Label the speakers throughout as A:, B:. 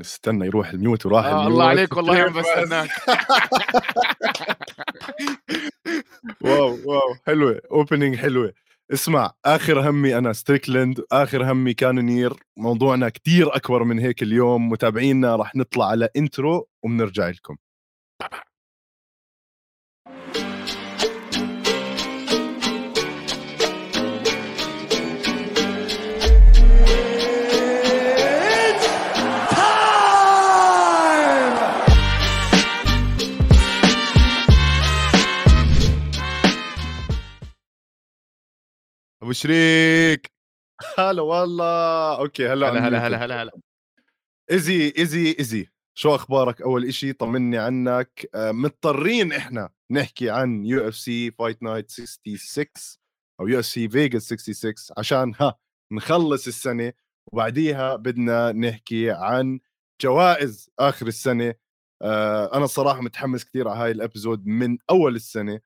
A: استنى يروح ال mute وراح
B: آه
A: ال mute.
B: الله عليك والله ما بستناك
A: wow wow حلوة opening حلوة. اسمع آخر همي أنا ستريكلند آخر همي كانونير موضوعنا كتير أكبر من هيك اليوم. متابعينا رح نطلع على intro وبنرجع لكم.
B: أبو شريك.
A: هلا والله. okay هلا
B: هلا هلا هلا هلا هلا.
A: ايزي ايزي ايزي شو أخبارك؟ أول إشي طمني عنك. آه، مضطرين إحنا نحكي عن UFC Fight Night 66 أو UFC Vegas 66 عشان ها نخلص السنة. وبعديها بدنا نحكي عن جوائز آخر السنة. آه، أنا الصراحه متحمس كثير على هاي ال episode من أول السنة.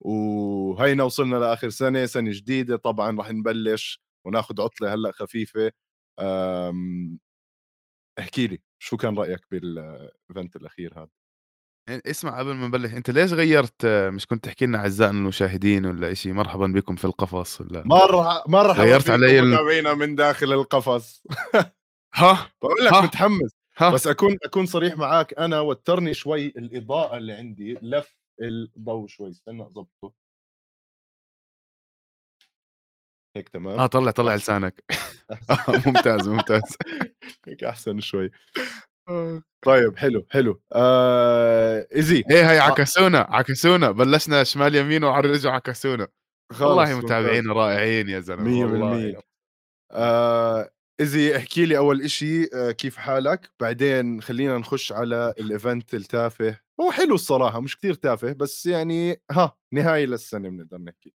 A: وهينا وصلنا لآخر سنة سنة جديدة طبعا راح نبلش وناخذ عطلة هلأ خفيفة. أم... احكي لي شو كان رأيك بالايفنت الأخير هذا؟
B: يعني اسمع قبل ما نبلش أنت ليش غيرت مش كنت تحكي لنا أعزائنا المشاهدين ولا شيء مرحبا بكم في القفص ولا؟
A: مرة مرحبا
B: غيرت علي
A: متابعينا من داخل القفص.
B: ها؟
A: بقول لك. متحمس
B: ها؟
A: بس أكون أكون صريح معك أنا وترني شوي الإضاءة اللي عندي لف الضوء شوي استنى أضبطه. هيك تمام؟
B: آه طلع طلع لسانك. آه، ممتاز ممتاز.
A: هيك أحسن شوي. طيب حلو حلو. آه ايزي
B: إيه هي عكسونا عكسونا بلشنا شمال يمين وعرجوا عكسونا والله متابعين رائعين يا زلمة
A: مية
B: والله.
A: بالمية. آه إزي احكي لي أول إشي آه كيف حالك؟ بعدين خلينا نخش على ال event التافه. هو حلو الصراحة مش كتير تافه بس يعني ها نهاية للسنة بنقدر نحكي.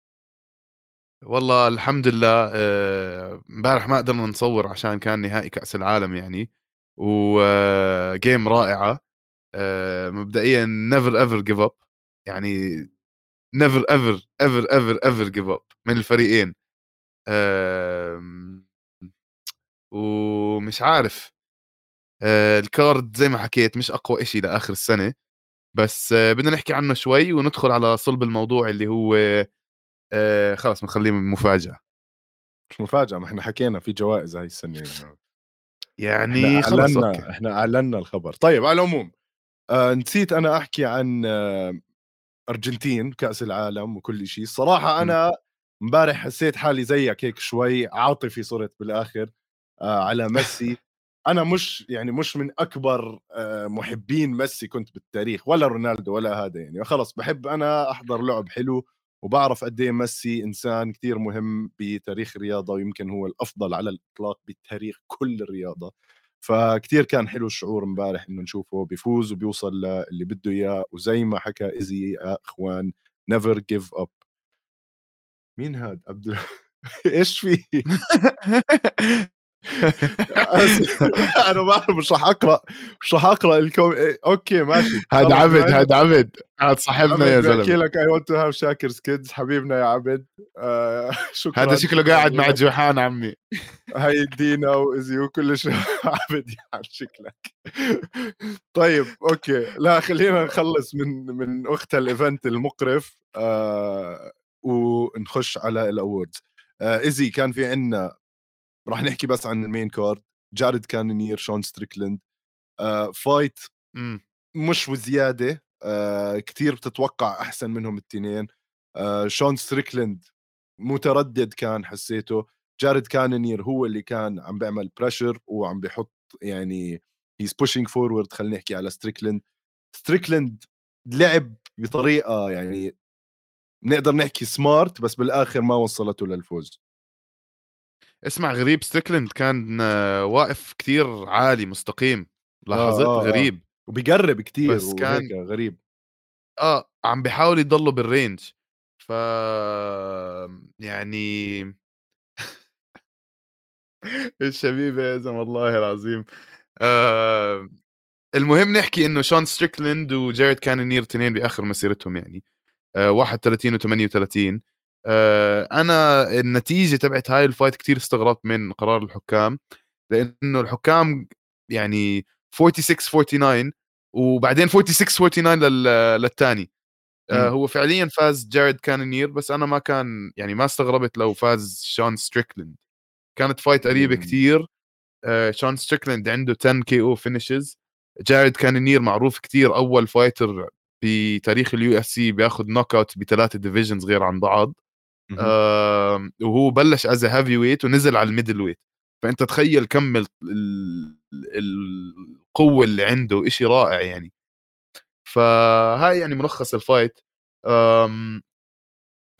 B: والله الحمد لله آه، امبارح ما قدرنا نصور عشان كان نهائي كأس العالم يعني و game رائعة. آه، مبدئيا never ever give up يعني never ever ever ever ever give up من الفريقين. ومش عارف آه، ال card زي ما حكيت مش أقوى إشي لآخر السنة بس آه، بدنا نحكي عنه شوي وندخل على صلب الموضوع اللي هو آه، خلص بنخليه مفاجأة.
A: مش مفاجأة ما إحنا حكينا في جوائز هاي السنة.
B: يعني
A: إحنا
B: أوكي.
A: إحنا أعلنا الخبر. طيب على العموم آه نسيت أنا أحكي عن آه أرجنتين كأس العالم وكل شيء الصراحة أنا امبارح حسيت حالي زيك هيك شوي عاطفي صرت بالآخر. آه على ميسي. أنا مش يعني مش من أكبر آه، محبين ميسي كنت بالتاريخ ولا رونالدو ولا هذا يعني. خلص بحب أنا أحضر لعب حلو وبعرف قد إيه ميسي إنسان كثير مهم بتاريخ الرياضة ويمكن هو الأفضل على الإطلاق بتاريخ كل الرياضة. فكتير كان حلو الشعور امبارح إنه نشوفه بيفوز وبيوصل اللي بده إياه وزي ما حكى ايزي يا إخوان never give up مين هاد؟ عبد إيش في. أنا ما أعرف، مش رح أقرأ مش رح أقرأ الكوم إيه، أوكي ماشي.
B: هذا عبد هذا عبد. هذا صاحبنا يا
A: بحكي
B: زلمة.
A: لك I want to have شاكر's kids حبيبنا يا عبد. آه شكرا.
B: هذا شكله قاعد مع جوحان عمي.
A: هاي دينا وازي وكل شيء عبد يعني شكلك. طيب أوكي. لا خلينا نخلص من من أخت ال event المقرف آه ونخش على ال awards. آه ايزي كان في عنا راح نحكي بس عن ال main card. جارد كانونير شون ستريكلند آه fight
B: أمم.
A: مش وزيادة. آه كثير بتتوقع أحسن منهم التنين. آه شون ستريكلند متردد كان حسيته. جارد كانونير هو اللي كان عم بيعمل pressure وعم بيحط يعني he's pushing forward خلينا نحكي على ستريكلند ستريكلند لعب بطريقة يعني نقدر نحكي smart بس بالآخر ما وصلته للفوز.
B: اسمع غريب. ستريكلند كان آه، واقف كتير عالي مستقيم. لاحظت
A: آه، آه.
B: غريب.
A: وبيقرب كتير
B: بس كان-
A: غريب.
B: آه عم بيحاول يضله بال range ف يعني الشبيبه يا زلمة والله العظيم. آه المهم نحكي إنه شون ستريكلند وجاريد كانونير اثنين بآخر مسيرتهم يعني. آه 31 و38 آه أنا النتيجة تبعت هاي ال fight كتير استغربت من قرار الحكام لأنه الحكام يعني 46 49 وبعدين 46 49 لل... للثاني آه هو فعليا فاز جارد كانونير بس أنا ما كان يعني ما استغربت لو فاز شون ستريكلند كانت fight قريبة كثير آه شون ستريكلند عنده 10 KO finishes جارد كانونير معروف كثير أول fighter في تاريخ ال UFC بياخذ knockout بثلاثه divisions غير عن بعض. آه وهو بلش as heavyweight ونزل على ال middleweight. فأنت تخيل كم القوة اللي عنده إشي رائع يعني. فهاي يعني ملخص ال fight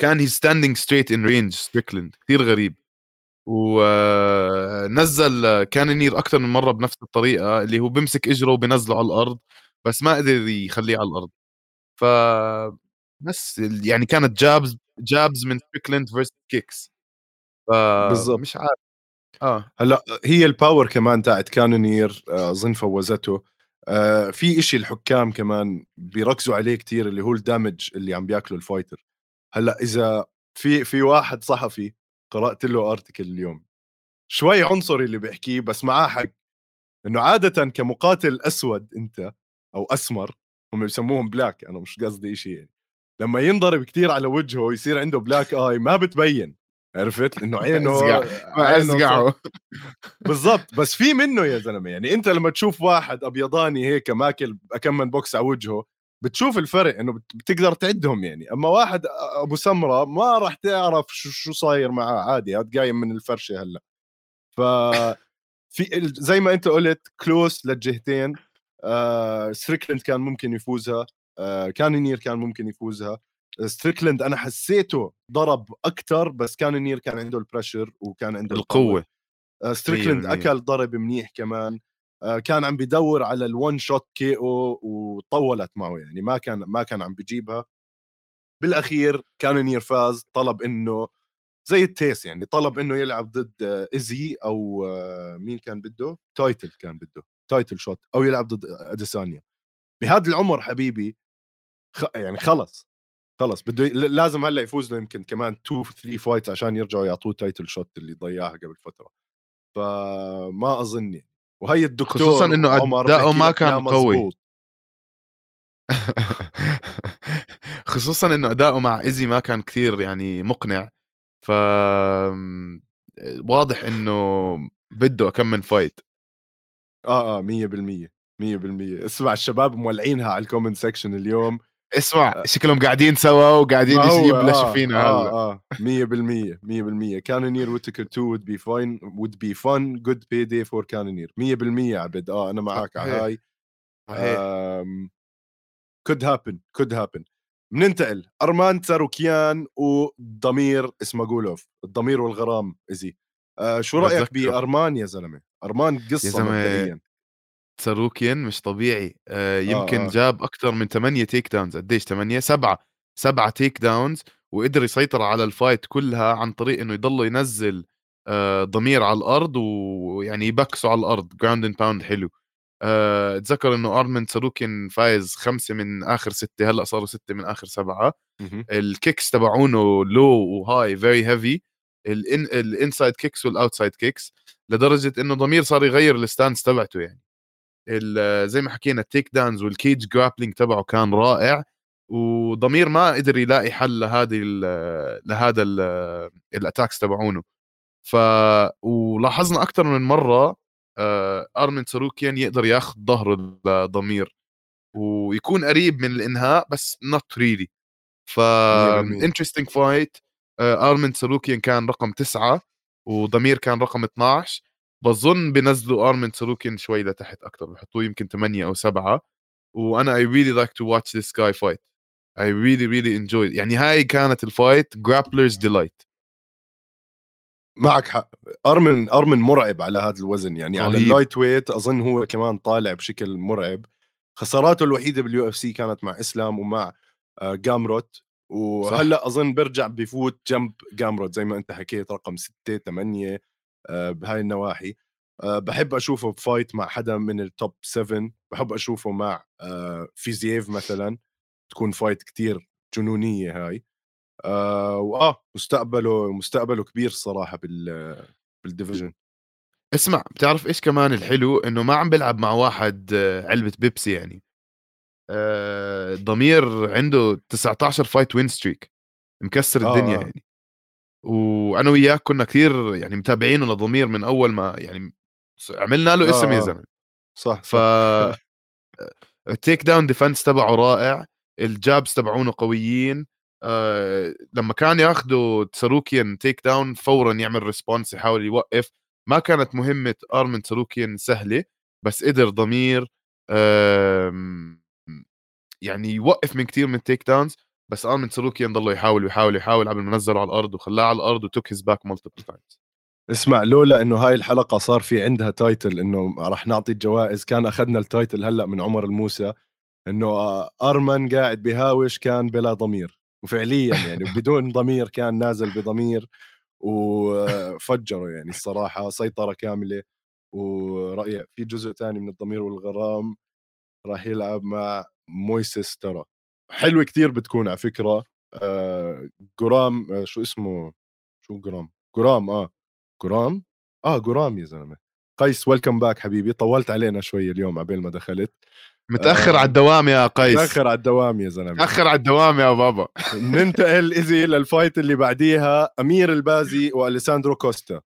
B: كان he standing straight in range ستريكلند كثير غريب. ونزل كانونير أكثر من مرة بنفس الطريقة اللي هو بيمسك إجره وبنزله على الأرض بس ما قدر يخليه على الأرض. ف بس يعني كانت jabs jabs من ستريكلند first kicks
A: بالضبط.
B: مش عارف. آه.
A: هلأ هي ال power كمان تاعت كانونير آه، اظن فوزته. آه في إشي الحكام كمان بيركزوا عليه كتير اللي هو ال damage اللي عم بياكله ال fighter هلأ إذا في في واحد صحفي قرأت له article اليوم. شوي عنصري اللي بيحكيه بس معاه حق. إنه عادة كمقاتل أسود أنت أو أسمر هم بيسموهم black أنا مش قصدي شيء يعني. لما ينضرب كثير على وجهه ويصير عنده black eye ما بتبين عرفت؟ انه عينه
B: أزرقت.
A: بالضبط بس في منه يا زلمة يعني أنت لما تشوف واحد أبيضاني هيك ماكل كم من بوكس على وجهه بتشوف الفرق إنه بتقدر تعدهم يعني. أما واحد أبو سمرة ما راح تعرف شو شو صاير معاه عادي هاد قايم من الفرشة هلأ. ف في زي ما أنت قلت close للجهتين آه ستريكلند كان ممكن يفوزها. كانونير كان ممكن يفوزها. ستريكلند أنا حسيته ضرب أكثر بس كانونير كان عنده ال pressure وكان عنده
B: القوة.
A: آه ستريكلند أكل ضرب منيح كمان. آه كان عم بدور على ال one shot KO وطولت معه يعني ما كان ما كان عم بجيبها. بالأخير كانونير فاز طلب إنه زي التيس يعني طلب إنه يلعب ضد ايزي أو آه، مين كان بده؟ title كان بده title shot أو يلعب ضد اديسانيا بهذا العمر حبيبي خ... يعني خلص خلص بده. لازم هلأ يفوز له يمكن كمان 2 3 fights عشان يرجعوا يعطوه title shot اللي ضيعها قبل فترة. فما أظن يعني. وهي الدكتور
B: خصوصا إنه اداؤه ما كان قوي. خصوصا إنه أداؤه مع إيزي ما كان كثير يعني مقنع. ف واضح إنه بده كم من fight
A: آه آه 100% 100% اسمع الشباب مولعينها على ال comment section اليوم.
B: اسمع آه. شكلهم قاعدين سوا وقاعدين يبلشوا آه فينا
A: آه آه. 100% 100% كانونير ويتكر 2 would be fine would be fun. Good payday for كانونير 100% عبد. آه أنا معك على هاي. could happen could happen. بننتقل أرمان تاروكيان وضمير اسماجولوف الضمير والغرام إزي. آه شو رأيك بأرمان يا زلمة؟ أرمان قصة مبدئيا
B: تاروكيان مش طبيعي. آه يمكن آه. آه. جاب أكثر من 8 takedowns قديش؟ 8 7 7 takedowns وقدر يسيطر على ال fight كلها عن طريق إنه يضل ينزل آه ضمير على الأرض ويعني يبكسه على الأرض. ground and pound حلو. آه، اتذكر إنه ارمن ساروكين فايز خمسة من آخر ستة هلأ صاروا ستة من آخر سبعة. الكيكس تبعونه لو وهاي فيري هيفي الانسايد كيكس والاوتسايد كيكس لدرجة إنه ضمير صار يغير ال stance تبعته يعني. زي ما حكينا ال takedowns وال cage grappling تبعه كان رائع وضمير ما قدر يلاقي حل لهذه لهذا ال attacks تبعونه. ف ولاحظنا أكثر من مرة آه، أرمن ساروكيان يقدر ياخذ ظهر الضمير ويكون قريب من الإنهاء بس not really ف interesting fight أرمن ساروكيان كان رقم تسعة وضمير كان رقم 12 بظن بنزلوا ارمن ساروكيان شوي لتحت أكثر بحطوه يمكن 8 أو 7 وأنا I really like to watch this guy fight I really really enjoy يعني هاي كانت ال fight grapplers delight
A: معك حق. ارمن ارمن مرعب على هذا الوزن يعني. على ال lightweight أظن هو كمان طالع بشكل مرعب. خساراته الوحيدة بال UFC كانت مع اسلام ومع جامروت آه، وهلأ أظن برجع بفوت جنب جامروت زي ما أنت حكيت رقم 6 8 آه، بهاي النواحي. آه، بحب أشوفه ب fight مع حدا من ال top 7 بحب أشوفه مع فيزييف مثلا. تكون fight كتير جنونية هاي. آه وآه مستقبله مستقبله كبير الصراحه بال بال division
B: اسمع بتعرف إيش كمان الحلو؟ إنه ما عم بيلعب مع واحد آه، علبة بيبسي يعني. آه، ضمير عنده 19 fight win streak مكسر الدنيا
A: آه.
B: يعني. وأنا وياك كنا كثير يعني متابعينه لضمير من أول ما يعني عملنا له اسم يا
A: آه.
B: زلمة.
A: صح
B: ف ال takedown defense تبعه رائع ال jabs تبعونه قويين آه لما كان ياخذوا تساروكيان takedown فورا يعمل response يحاول يوقف. ما كانت مهمة أرمن تساروكيان سهلة بس قدر ضمير آه يعني يوقف من كثير من ال takedowns بس ارمن تساروكيان ضله يحاول ويحاول ويحاول قبل ما نزله على الأرض وخلاه على الأرض و took his back multiple times
A: اسمع لولا إنه هاي الحلقة صار في عندها title إنه راح نعطي الجوائز كان أخذنا ال title هلأ من عمر الموسى إنه آه، أرمن قاعد بهاوش كان بلا ضمير. وفعليا يعني بدون ضمير كان نازل بضمير وفجره يعني الصراحة سيطرة كاملة. ورأي في جزء ثاني من الضمير والغرام راح يلعب مع مويسيس ترى. حلوة كثير بتكون على فكرة. آه جرام آه شو اسمه؟ شو جرام؟ جرام آه. جرام؟ آه جرام يا زلمة. قيس welcome back حبيبي. طولت علينا شوي اليوم عبين ما دخلت.
B: متأخر
A: آه،
B: على الدوام يا قيس.
A: متأخر على الدوام يا زلمة.
B: متأخر على الدوام يا بابا.
A: ننتقل easy لل fight اللي بعديها. أمير البازي وأليساندرو كوستا.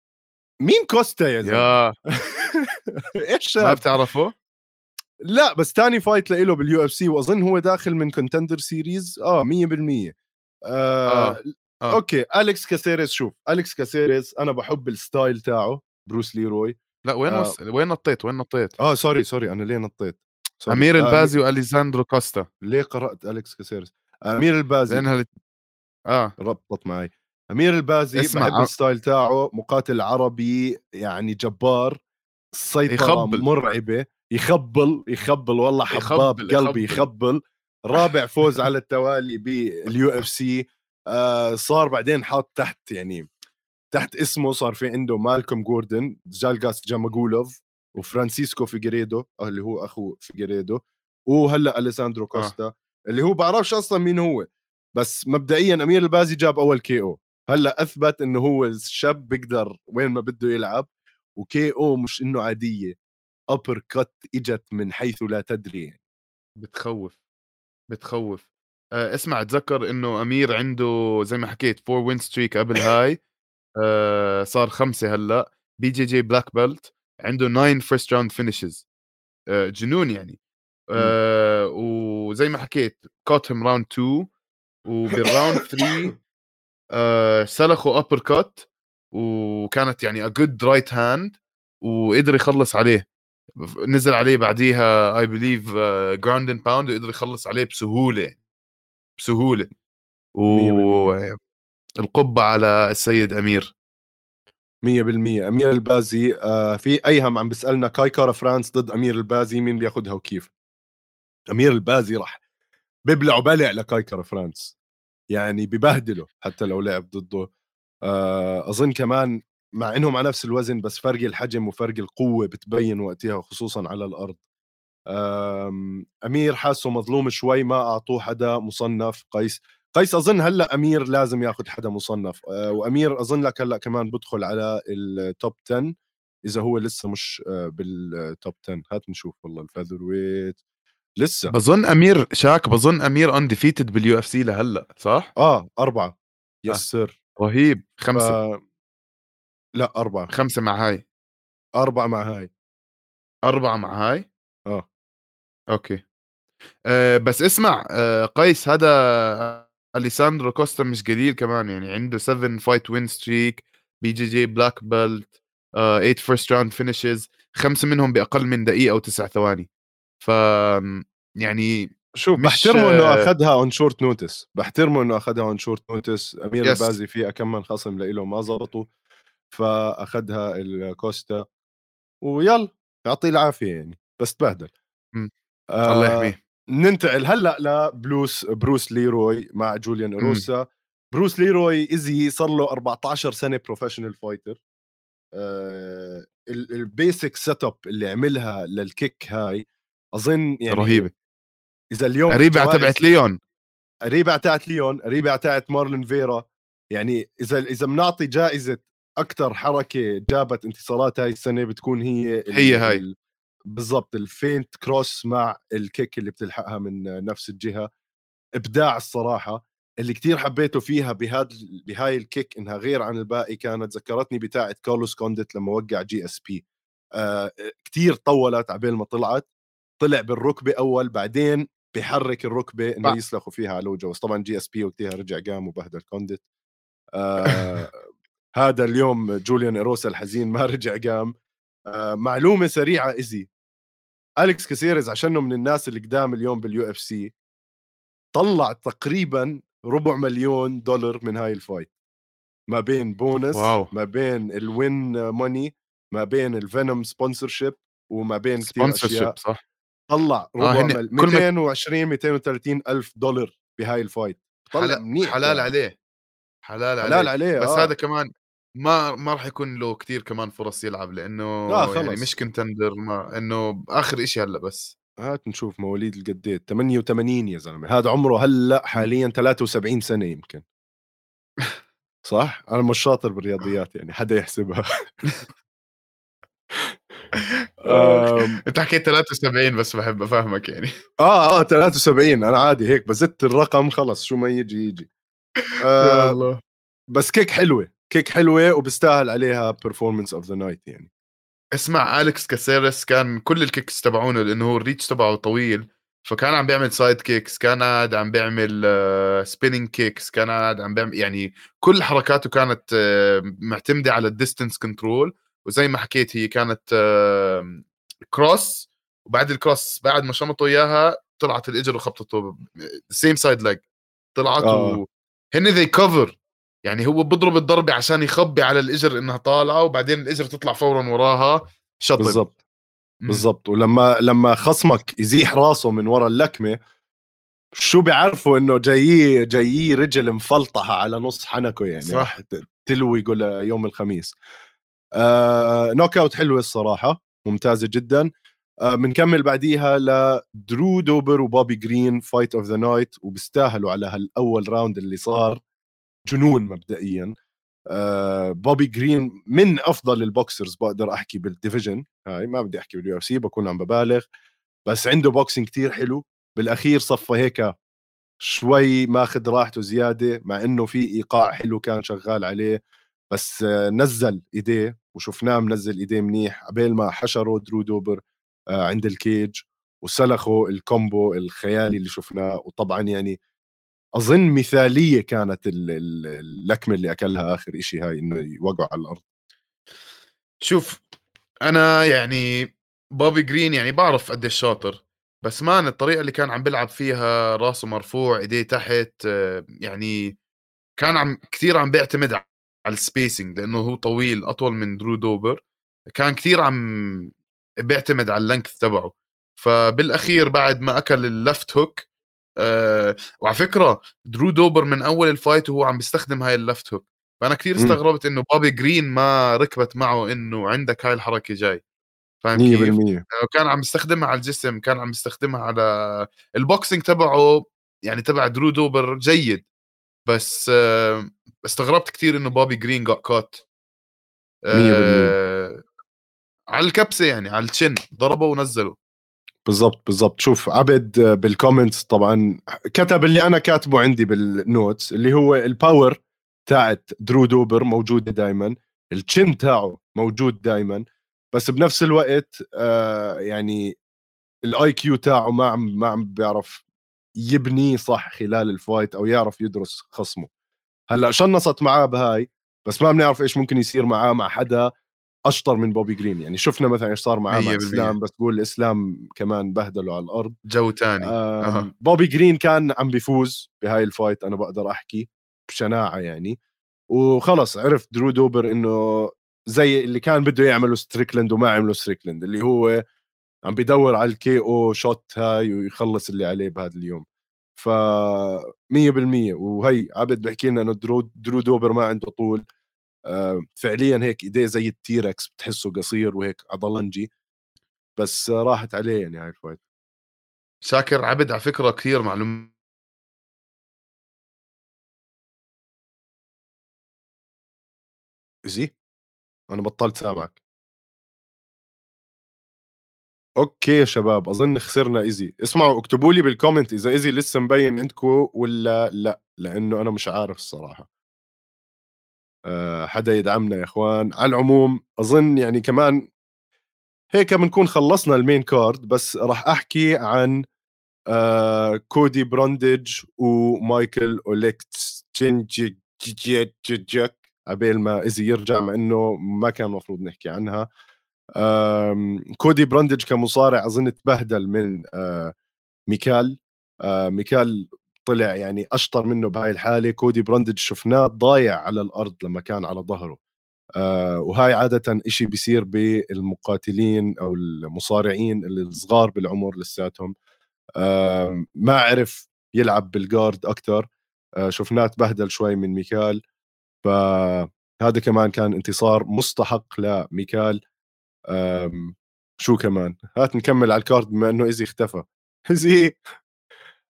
A: مين كوستا يا زلمة؟
B: يا
A: إيش
B: ما؟ بتعرفه
A: لا بس تاني fight له بال UFC وأظن هو داخل من Contender Series آه 100% آه,
B: آه. آه.
A: okay أليكس كاسيريس شوف أليكس كاسيريس أنا بحب ال style تاعه بروس ليروي
B: لا وين
A: آه.
B: وص... وين نطيت وين نطيت
A: آه sorry sorry أنا ليه نطيت sorry.
B: أمير
A: آه،
B: البازي واليساندرو كوستا
A: ليه قرأت أليكس كاسيريس أمير البازي
B: لأنها لت... آه
A: ربطت معي أمير البازي
B: اسمع،
A: بحب
B: آه.
A: ال style تاعه مقاتل عربي يعني جبار السيطره
B: يخبل.
A: مرعبة يخبل يخبل والله حباب
B: يخبل،
A: قلبي
B: يخبل.
A: يخبل رابع فوز على التوالي بال UFC آه صار بعدين حاط تحت يعني تحت اسمه صار في عنده مالكوم جوردن جالجاس جاماجولوف وفرانسيسكو فيجريدو اللي هو أخو فيجريدو وهلأ أليساندرو كوستا آه. اللي هو بعرفش أصلا مين هو بس مبدئيا أمير البازي جاب أول KO هلأ أثبت إنه هو الشاب بيقدر وين ما بده يلعب و KO مش إنه عادية uppercut اجت من حيث لا تدري. يعني.
B: بتخوف بتخوف. آه اسمع اتذكر إنه أمير عنده زي ما حكيت four win streak قبل هاي. آه صار خمسة هلأ. BJJ black belt عنده 9 first round finishes جنون يعني. آه وزي ما حكيت كوتهم round 2 وبال round 3 آه سلخوا uppercut وكانت يعني a good right hand وقدر يخلص عليه. نزل عليه بعديها I believe ground and pound وقدر يخلص عليه بسهولة بسهولة. والعقبى على السيد أمير.
A: 100% أمير البازي آه في ايهم عم بيسألنا كايكارا فرانس ضد أمير البازي مين بياخذها وكيف؟ أمير البازي راح ببلعوا بلع لكايكارا فرانس. يعني ببهدله حتى لو لعب ضده. آه أظن كمان مع انهم على نفس الوزن بس فرق الحجم وفرق القوة بتبين وقتها خصوصا على الأرض. آم، أمير حاسه مظلوم شوي ما أعطوه حدا مصنف قيس. قيس أظن هلأ أمير لازم ياخذ حدا مصنف. آه، وأمير أظن لك هلأ كمان بدخل على ال top 10 إذا هو لسه مش آه، بال top 10 هات نشوف والله ال featherweight لسه.
B: بظن أمير شاك بظن أمير undefeated بال UFC لهلأ صح؟
A: آه أربعة.
B: آه.
A: yes sir.
B: رهيب. خمسة.
A: آه لا أربعة
B: خمسة مع هاي.
A: أربعة مع هاي.
B: أربعة مع هاي؟
A: آه.
B: okay. أه بس اسمع أه قيس هذا أليساندرو كوستا مش قليل كمان يعني عنده 7 fight win streak BJJ black belt 8 first round finishes خمسة منهم بأقل من دقيقة أو تسع ثواني. ف يعني
A: شوف
B: مش-
A: بحترمه إنه أخذها on short notice بحترمه إنه أخذها on short notice أمير
B: Yes.
A: البازي في كم من خصم له ما زبطوا فأخذها الكوستا ويلا يعطيه العافية يعني بس تبهدل.
B: مم.
A: آه
B: الله يحميه.
A: ننتقل هلأ لبروس ليروي مع جوليان روسا بروس ليروي ايزي صار له 14 سنة professional fighter آه ال basic set up اللي عملها لل kick هاي أظن يعني
B: رهيبة.
A: إذا اليوم قريبة
B: تبعت ليون.
A: قريبة تاعت ليون قريبة تاعت مارلون فيرا. يعني إذا إذا بنعطي جائزة أكثر حركة جابت انتصارات هاي السنة بتكون هي
B: هي هاي.
A: بالضبط ال feint cross مع ال kick اللي بتلحقها من نفس الجهة. إبداع الصراحة. اللي كتير حبيته فيها بهذا بهاي ال kick إنها غير عن الباقي كانت ذكرتني بتاعه كارلوس كونديت لما وقع جي إس بي. آه كتير طولت عبين ما طلعت. طلع بالركبة أول بعدين بحرك الركبة إنه يسلخوا فيها على وجهه. طبعا جي إس بي وقتها رجع قام وبهدل كونديت. آه هذا اليوم جوليان إيروسا الحزين ما رجع قام آه معلومة سريعة ايزي أليكس كاسيريز عشانه من الناس اللي قدام اليوم بال UFC طلع تقريبا ربع مليون دولار من هاي ال fight ما بين bonus wow. ما بين ال win money ما بين ال Venum sponsorship وما بين كثير أشياء صح طلع آه، ربع آه مل... 220 230 ألف دولار بهاي الفايت
B: طلع منيح حلال يعني. عليه حلال, حلال عليه, عليه. بس آه. هذا كمان ما ما راح يكون له كثير كمان فرص يلعب لأنه آه خلص. يعني مش كنتندر ما إنه آخر شيء هلأ بس.
A: هات نشوف مواليد القديد 88 يا زلمة. هذا عمره هلأ حاليا 73 سنة يمكن. صح؟ أنا مش شاطر بالرياضيات يعني حدا يحسبها.
B: أنت حكيت 73 بس بحب أفهمك يعني.
A: آه آه 73 أنا عادي هيك بزت الرقم خلص شو ما يجي يجي. آه بس kick حلوة. kick حلوة وبستاهل عليها performance of the night يعني
B: اسمع أليكس كاسيرس كان كل ال kicks تبعونه لأنه هو ال reach تبعه طويل فكان عم بيعمل side kicks كان قاعد عم بيعمل spinning uh, kicks كان قاعد عم بيعمل يعني كل حركاته كانت uh, معتمدة على ال distance control وزي ما حكيت هي كانت cross وبعد ال cross بعد ما شمطوا إياها طلعت الاجر وخبطته same side leg طلعت آه. hand we cover يعني هو بضرب الضربه عشان يخبي على الاجر إنها طالعة وبعدين الاجر تطلع فورا وراها شطب.
A: بالضبط. بالضبط. ولما لما خصمك يزيح راسه من ورا اللكمة شو بيعرفوا إنه جاي جاي رجل مفلطحة على نص حنكه يعني صح. تلوي يقول يوم الخميس. آه knockout حلوة الصراحة ممتازة جدا. بنكمل آه بعديها لدرو دوبر وبوبي جرين fight of the night وبيستاهلوا على هال أول round اللي صار. جنون مبدئيا. آه بوبي جرين من أفضل ال boxers بقدر أحكي بال division هاي ما بدي أحكي بال UFC بكون عم ببالغ. بس عنده boxing كتير حلو. بالأخير صفى هيك شوي ماخذ راحته زيادة مع إنه في إيقاع حلو كان شغال عليه. بس آه نزل إيديه وشفناه منزل إيديه منيح قبل ما حشروا درو دوبر آه عند ال cage وسلخوا ال combo الخيالي اللي شفناه. وطبعا يعني أظن مثالية كانت اللكمة اللي أكلها آخر شيء هاي إنه يوقعوا على الأرض.
B: شوف أنا يعني بوبي جرين يعني بعرف قديش شاطر بس man الطريقة اللي كان عم بيلعب فيها راسه مرفوع إيديه تحت يعني كان عم كثير عم بيعتمد على ال spacing لأنه هو طويل أطول من درو دوبر. كان كثير عم بيعتمد على ال length تبعه. فبالأخير بعد ما أكل ال left hook أه وعلى فكرة درو دوبر من أول ال fight وهو عم بيستخدم هاي ال left hook فأنا كثير استغربت إنه بابي جرين ما ركبت معه إنه عندك هاي الحركة جاي. فاهم كيف؟ كان عم يستخدمها على الجسم كان عم يستخدمها على ال boxing تبعه يعني تبع درو دوبر جيد. بس أه استغربت كثير إنه بابي جرين got caught أه على الكبسة يعني على ال chin ضربه ونزله.
A: بالضبط بالضبط. شوف عبد بال comments طبعا كتب اللي أنا كاتبه عندي بال notes اللي هو ال power تاعت درو دوبر موجودة دائما ال chin تاعه موجود دائما بس بنفس الوقت آه يعني ال IQ تاعه ما عم ما عم بيعرف يبني صح خلال ال fight أو يعرف يدرس خصمه. هلأ chanceت معاه بهاي بس ما بنعرف إيش ممكن يصير معاه مع حدا. أشطر من بوبي جرين يعني شفنا مثلا إيش صار معاه مع إسلام بس تقول إسلام كمان بهدله على الأرض.
B: جو تاني.
A: آه بوبي جرين كان عم بيفوز بهاي ال fight أنا بقدر أحكي بشناعة يعني. وخلص عرف درو دوبر إنه زي اللي كان بده يعمله ستريكلند وما عمله ستريكلند اللي هو عم بيدور على ال KO shot هاي ويخلص اللي عليه بهذا اليوم. ف 100% وهي عبد بحكي لنا إنه درو, درو دوبر ما عنده طول. فعليا هيك إيديه زي ال T-Rex بتحسه قصير وهيك عضلنجي بس راحت عليه يعني هاي ال fight
B: شاكر عبد على فكرة كثير معلوم
A: زي أنا بطلت سامعك. okay يا شباب أظن خسرنا Izzy اسمعوا اكتبوا لي بال comment إذا Izzy لسه مبين عندكم ولا لا لأنه أنا مش عارف الصراحة. حدا يدعمنا يا إخوان. على العموم أظن يعني كمان هيك بنكون خلصنا ال main card بس راح أحكي عن آه كودي براندج وميكال اوليكس عبيل ما Izzy يرجع مع انه ما كان المفروض نحكي عنها كودي براندج كمصارع اظن تبهدل من آه ميكال آه ميكال طلع يعني أشطر منه بهاي الحالة. كودي براندج شفناه ضايع على الأرض لما كان على ظهره. آه وهاي عادة إشي بيصير بالمقاتلين أو المصارعين الصغار بالعمر لساتهم. آه ما عرف يلعب بال guard أكتر. آه شفناه تبهدل شوي من ميكال. فهذا كمان كان انتصار مستحق لميكال. شو كمان؟ هات نكمل على ال card بما إنه Izzy اختفى. Izzy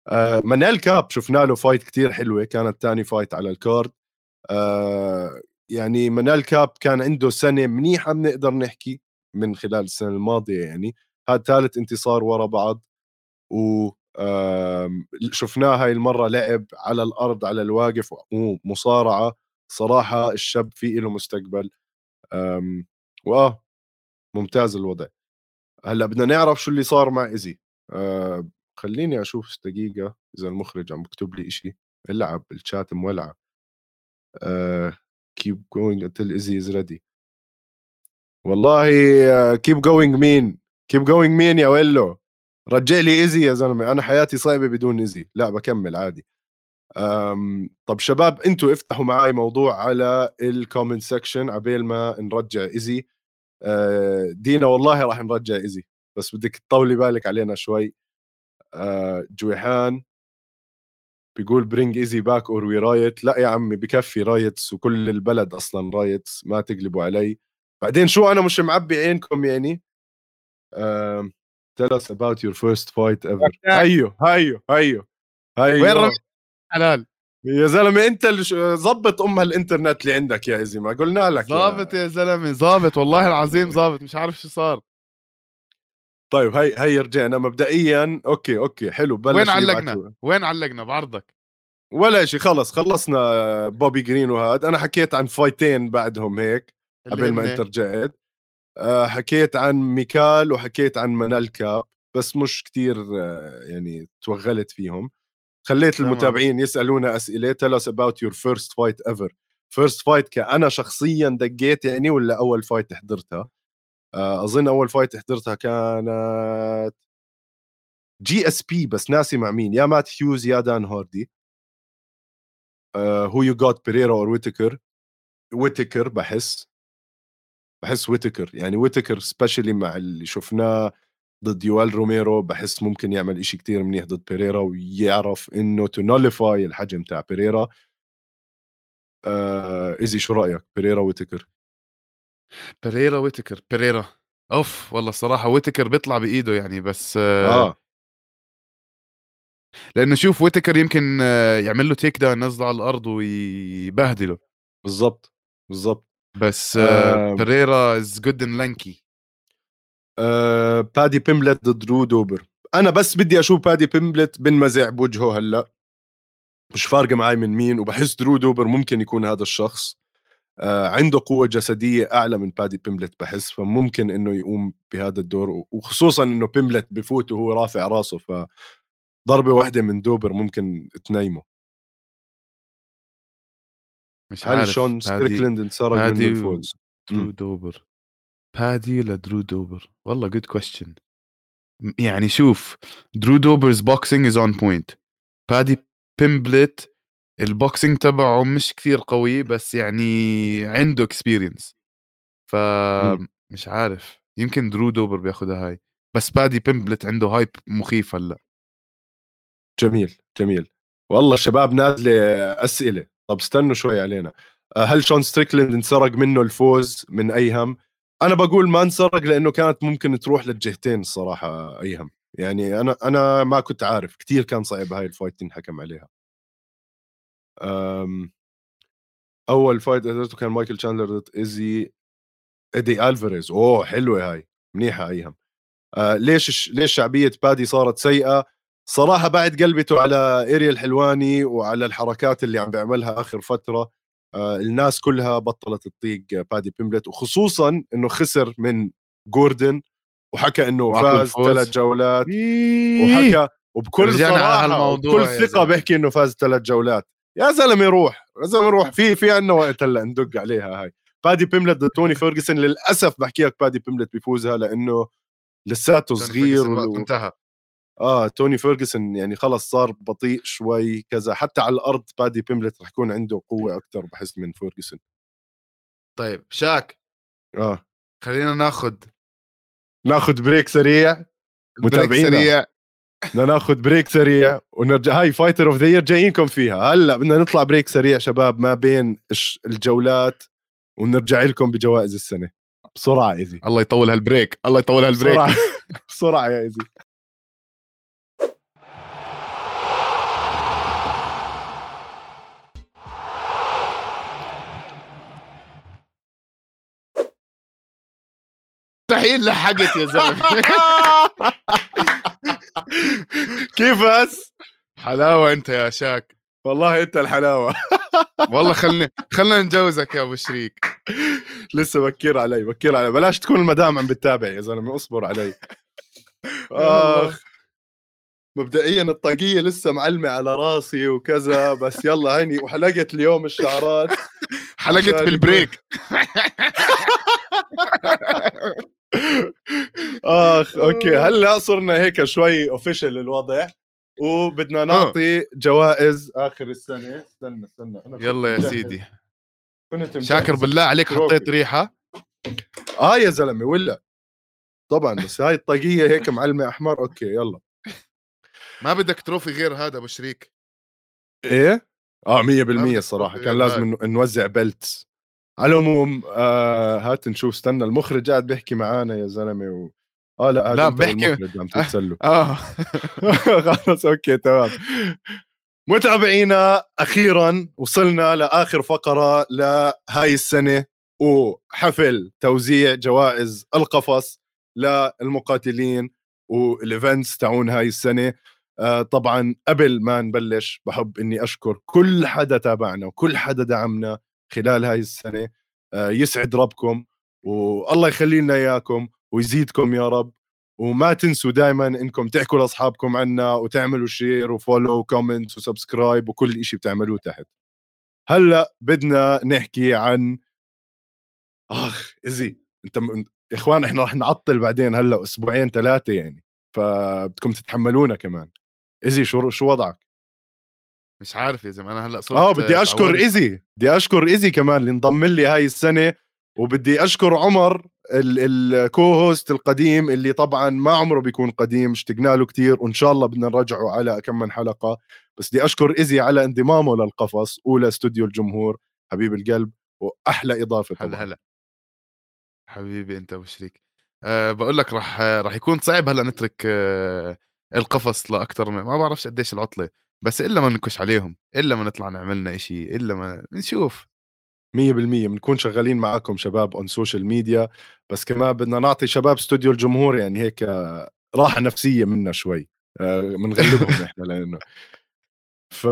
A: آه منال كاب شفنا له fight كتير حلوة كانت ثاني fight على ال card آه يعني منال كاب كان عنده سنة منيحة بنقدر نحكي من خلال السنة الماضية يعني. هذا ثالث انتصار ورا بعض و شفناه هاي المرة لعب على الأرض على الواقف ومصارعة. صراحة الشاب في له مستقبل. واه ممتاز الوضع. هلأ بدنا نعرف شو اللي صار مع ايزي آه خليني أشوف دقيقة إذا المخرج عم بكتب لي إشي. العب الشات مولعه آه keep going until Izzy is ready. والله keep going man keep going man يا ويلو. رجع لي Izzy يا زلمة. أنا حياتي صعبة بدون Izzy لا بكمل عادي. طب شباب أنتوا افتحوا معي موضوع على ال comment section عبيل ما نرجع Izzy أه دينا والله راح نرجع Izzy بس بدك تطولي بالك علينا شوي. جويحان. بيقول bring Izzy back or we riot لا يا عمي بكفي riots وكل البلد أصلا riots ما تقلبوا علي. بعدين شو أنا مش معبي عينكم يعني؟ uh, tell us about your first fight ever. هيو هيو هيو هيو.
B: وين حلال؟
A: يا زلمة أنت اللي ظبط أم الانترنت اللي عندك يا Izzy ما قلنا لك
B: ظابط يا زلمة ظابط والله العظيم ظابط مش عارف شو صار.
A: طيب هي هي رجعنا مبدئيا. okay okay حلو
B: بلش وين علقنا. وين علقنا؟ بعرضك.
A: ولا شيء خلص خلصنا بوبي جرين وهذا أنا حكيت عن fight ين بعدهم هيك قبل ما أنت رجعت. آه، حكيت عن ميكال وحكيت عن منال كاب بس مش كتير آه، يعني توغلت فيهم. خليت المتابعين يسألونا أسئلة. Tell us about your first fight ever. First fight كأنا شخصيا دقيت يعني ولا أول fight حضرتها؟ أظن أول fight حضرتها كانت GSP بس ناسي مع مين يا مات هيوز يا دان هاردي. who you got بيريرا or ويتكر ويتكر بحس بحس ويتكر يعني ويتكر specially مع اللي شفناه ضد يويل روميرو بحس ممكن يعمل إشي كتير منيح ضد بيريرا ويعرف إنه ت nullify الحجم تاع بيريرا آه شو رأيك؟ بيريرا ويتكر
B: بيريرا ويتكر بيريرا أوف والله الصراحة ويتكر بيطلع بإيده يعني بس آه, آه. لأنه شوف ويتكر يمكن آه، يعمل له takedown نزله على الأرض ويبهدله.
A: بالضبط بالضبط.
B: بس آه بيريرا is good and lanky
A: بادي بيمبلت ضد درو دوبر أنا بس بدي أشوف بادي بيمبلت بنمزع بوجهه هلأ. مش فارقة معي من مين وبحس درو دوبر ممكن يكون هذا الشخص. عنده قوة جسدية أعلى من بادي بيمبلت بحس فممكن إنه يقوم بهذا الدور وخصوصا إنه بيمبلت بفوت وهو رافع راسه ف ضربه واحدة من دوبر ممكن تنيمه.
B: مش هل عارف
A: شون ستريكلند انسرق من الفوز؟
B: درو دوبر. بادي لدرو دوبر. والله good question يعني شوف درو دوبر's boxing is on point بادي بيمبلت ال boxing تبعه مش كثير قوي بس يعني عنده experience فمش عارف يمكن درو دوبر بياخذها هاي. بس بادي بيمبلت عنده hype مخيف هلأ.
A: جميل جميل. والله الشباب نازلة أسئلة. طب استنوا شوي علينا. هل شون ستريكلند انسرق منه الفوز من أيهم؟ أنا بقول ما انسرق لأنه كانت ممكن تروح للجهتين الصراحة أيهم. يعني أنا أنا ما كنت عارف. كثير كان صعب هاي ال fight تنحكم عليها. أول fight حضرته كان مايكل تشاندلر ضد إيزي إيدي ألفاريز. أوه حلوة هاي منيحه أيهم. آه ليش ليش شعبية بادي صارت سيئة؟ صراحة بعد قلبته على اريل الحلواني وعلى الحركات اللي عم بيعملها آخر فترة آه الناس كلها بطلت تطيق بادي بيمبلت وخصوصا إنه خسر من جوردن وحكى إنه فاز ثلاث جولات وحكى وبكل صراحة وبكل ثقه بيحكي انه فاز ثلاث جولات يا زلمة روح يا زلمة روح. في في عندنا وقت هلأ ندق عليها هاي. بادي بيمبلت ضد توني فيرجسون للأسف بحكي لك بادي بيمبلت بيفوزها لأنه لساته صغير و...
B: انتهى.
A: آه توني فيرجسون يعني خلص صار بطيء شوي كذا. حتى على الأرض بادي بيمبلت رح يكون عنده قوة أكثر بحس من فيرجسون
B: طيب شاك.
A: آه.
B: خلينا ناخذ
A: ناخذ بريك سريع.
B: متابعينا. سريع.
A: بدنا ناخذ بريك سريع ونرجع. هاي fighter of the year جايينكم فيها. هلأ بدنا نطلع بريك سريع شباب ما بين الجولات ونرجع لكم بجوائز السنة. بسرعة إيزي.
B: الله يطول هالبريك. الله يطول هالبريك.
A: بسرعة, بسرعة يا إيزي.
B: مستحيل لحقت يا زلمة.
A: كيف بس
B: حلاوة أنت يا شاك.
A: والله أنت الحلاوة.
B: والله خلني خلنا نجوزك يا أبو شريك.
A: لسه بكير علي بكير علي. بلاش تكون المدام عم بتتابع يا زلمة اصبر علي. آخ. مبدئيا الطاقية لسه معلمة على راسي وكذا بس يلا هيني. وحلقت اليوم الشعرات
B: حلقت بالبريك
A: آخ أوكي. هلا صرنا هيك شوي اوفيشال الوضع؟ وبدنا آه. نعطي جوائز آخر السنة. استنى استنى.
B: أنا يلا يا سيدي. كنت شاكر بالله عليك حطيت ريحة.
A: آه يا زلمة ولا. طبعا بس هاي الطاقية هيك معلمة أحمر. أوكي يلا.
B: ما بدك تروفي غير هذا أبو شريك.
A: إيه؟ آه 100% الصراحه كان لازم نوزع belts على العموم آه هات نشوف. استنى المخرج قاعد بيحكي معانا يا زلمة و... آه لا
B: لا بحكي
A: عم تتسلوا.
B: آه.
A: خلص okay تمام. متابعينا أخيرا وصلنا لآخر فقرة لهاي السنة وحفل توزيع جوائز القفص للمقاتلين وال events تاعون هاي السنة. آه طبعا قبل ما نبلش بحب إني أشكر كل حدا تابعنا وكل حدا دعمنا. خلال هاي السنة آه يسعد ربكم والله يخلي لنا إياكم ويزيدكم يا رب. وما تنسوا دائما إنكم تحكوا لأصحابكم عنا وتعملوا share و follow و comment و subscribe وكل شيء بتعملوه تحت. هلأ بدنا نحكي عن آخ إزي أنت م... إخوان إحنا رح نعطل بعدين هلأ أسبوعين ثلاثة يعني فبدكم تتحملونا كمان. إزي شو شو وضعك؟
B: مش عارف يا زلمة أنا هلأ صرت
A: آه بدي أشكر ايزي بدي أشكر ايزي كمان اللي انضم لي هاي السنة وبدي أشكر عمر ال co-host القديم اللي طبعا ما عمره بيكون قديم اشتقنا له كثير وإن شاء الله بدنا نرجعه على كم من حلقة. بس بدي أشكر ايزي على انضمامه للقفص أولى استوديو الجمهور حبيب القلب وأحلى إضافة
B: طبعا. هلأ هلأ. حبيبي أنت ابو شريك أه بقول لك راح راح يكون صعب هلأ نترك أه القفص لاكثر ما بعرفش قديش العطلة. بس إلا ما نكش عليهم إلا ما نطلع نعملنا شيء إلا ما نشوف.
A: 100% بنكون شغالين معاكم شباب on social media بس كمان بدنا نعطي شباب استوديو الجمهور يعني هيك راحة نفسية منا شوي بنغلبهم إحنا لأنه. ف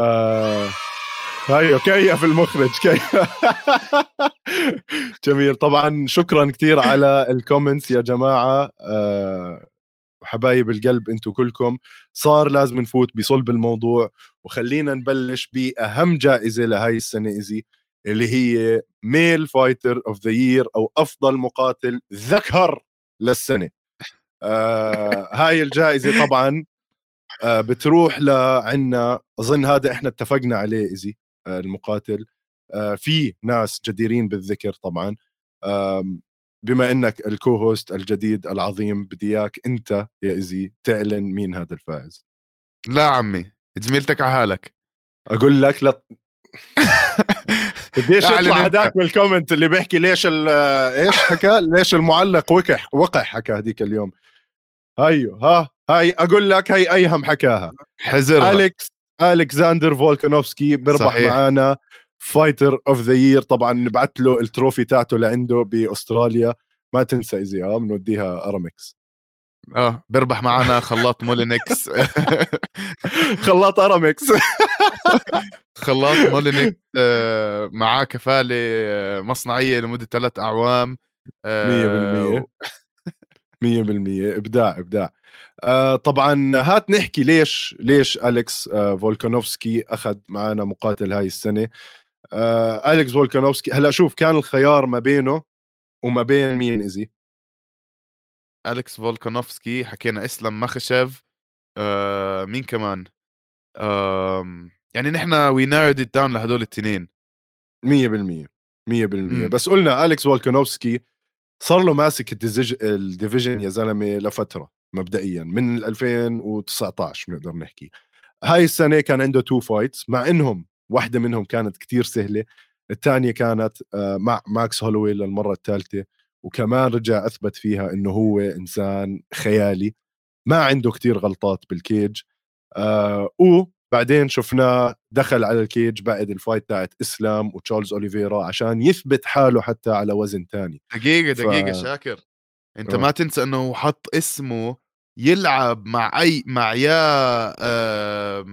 A: هيو كيف المخرج؟ كيف؟ جميل طبعا شكرا كثير على ال comments يا جماعة أه وحبايب القلب أنتم كلكم صار لازم نفوت بصلب الموضوع وخلينا نبلش بأهم جائزة لهي السنة ايزي اللي هي male fighter of the year أو أفضل مقاتل ذكر للسنة. آه هاي الجائزة طبعا آه بتروح لعنا أظن هذا إحنا اتفقنا عليه ايزي آه المقاتل. آه في ناس جديرين بالذكر طبعا. آه بما إنك ال co-host الجديد العظيم بدي إياك أنت يا ايزي تعلن مين هذا الفائز.
B: لا عمي زميلتك على حالك.
A: أقول لك لا بديش يطلع هذاك بال comment اللي بيحكي ليش إيش حكى؟ ليش المعلق وقح؟ وقح حكى هذيك اليوم. هيو ها هاي أقول لك هي أيهم حكاها.
B: حزر
A: أليكس الكساندر فولكانوفسكي بيربح معنا fighter of the year طبعا نبعث له ال trophy تاعته لعنده بأستراليا. ما تنسى ايزي آه بنوديها أرامكس.
B: آه بيربح معنا خلاط مولينكس.
A: خلاط أرامكس.
B: خلاط مولينكس آه، معاه كفالة آه، مصنعية لمدة ثلاث أعوام.
A: 100% 100% إبداع إبداع. آه طبعا هات نحكي ليش ليش أليكس آه فولكانوفسكي أخذ معنا مقاتل هاي السنة. آه أليكس فولكانوفسكي. هلأ شوف كان الخيار ما بينه وما بين مين ايزي
B: أليكس فولكانوفسكي حكينا إسلام مخاتشيف آه مين كمان؟ آه يعني نحن we narrowed down لهدول الاثنين
A: 100% 100% بس قلنا أليكس فولكانوفسكي صار له ماسك ال division يا زلمة لفترة مبدئيا من 2019 بنقدر نحكي. هاي السنة كان عنده two fights مع إنهم واحدة منهم كانت كتير سهلة الثانية كانت آه، مع ماكس هولواي للمرة الثالثة وكمان رجع أثبت فيها إنه هو إنسان خيالي ما عنده كتير غلطات بال cage آه وبعدين شفناه دخل على ال cage بعد ال fight تاعت إسلام وتشارلز أوليفيرا عشان يثبت حاله حتى على وزن تاني
B: دقيقة دقيقة ف... شاكر أنت أوه. ما تنسى إنه حط اسمه يلعب مع اي مع يا آه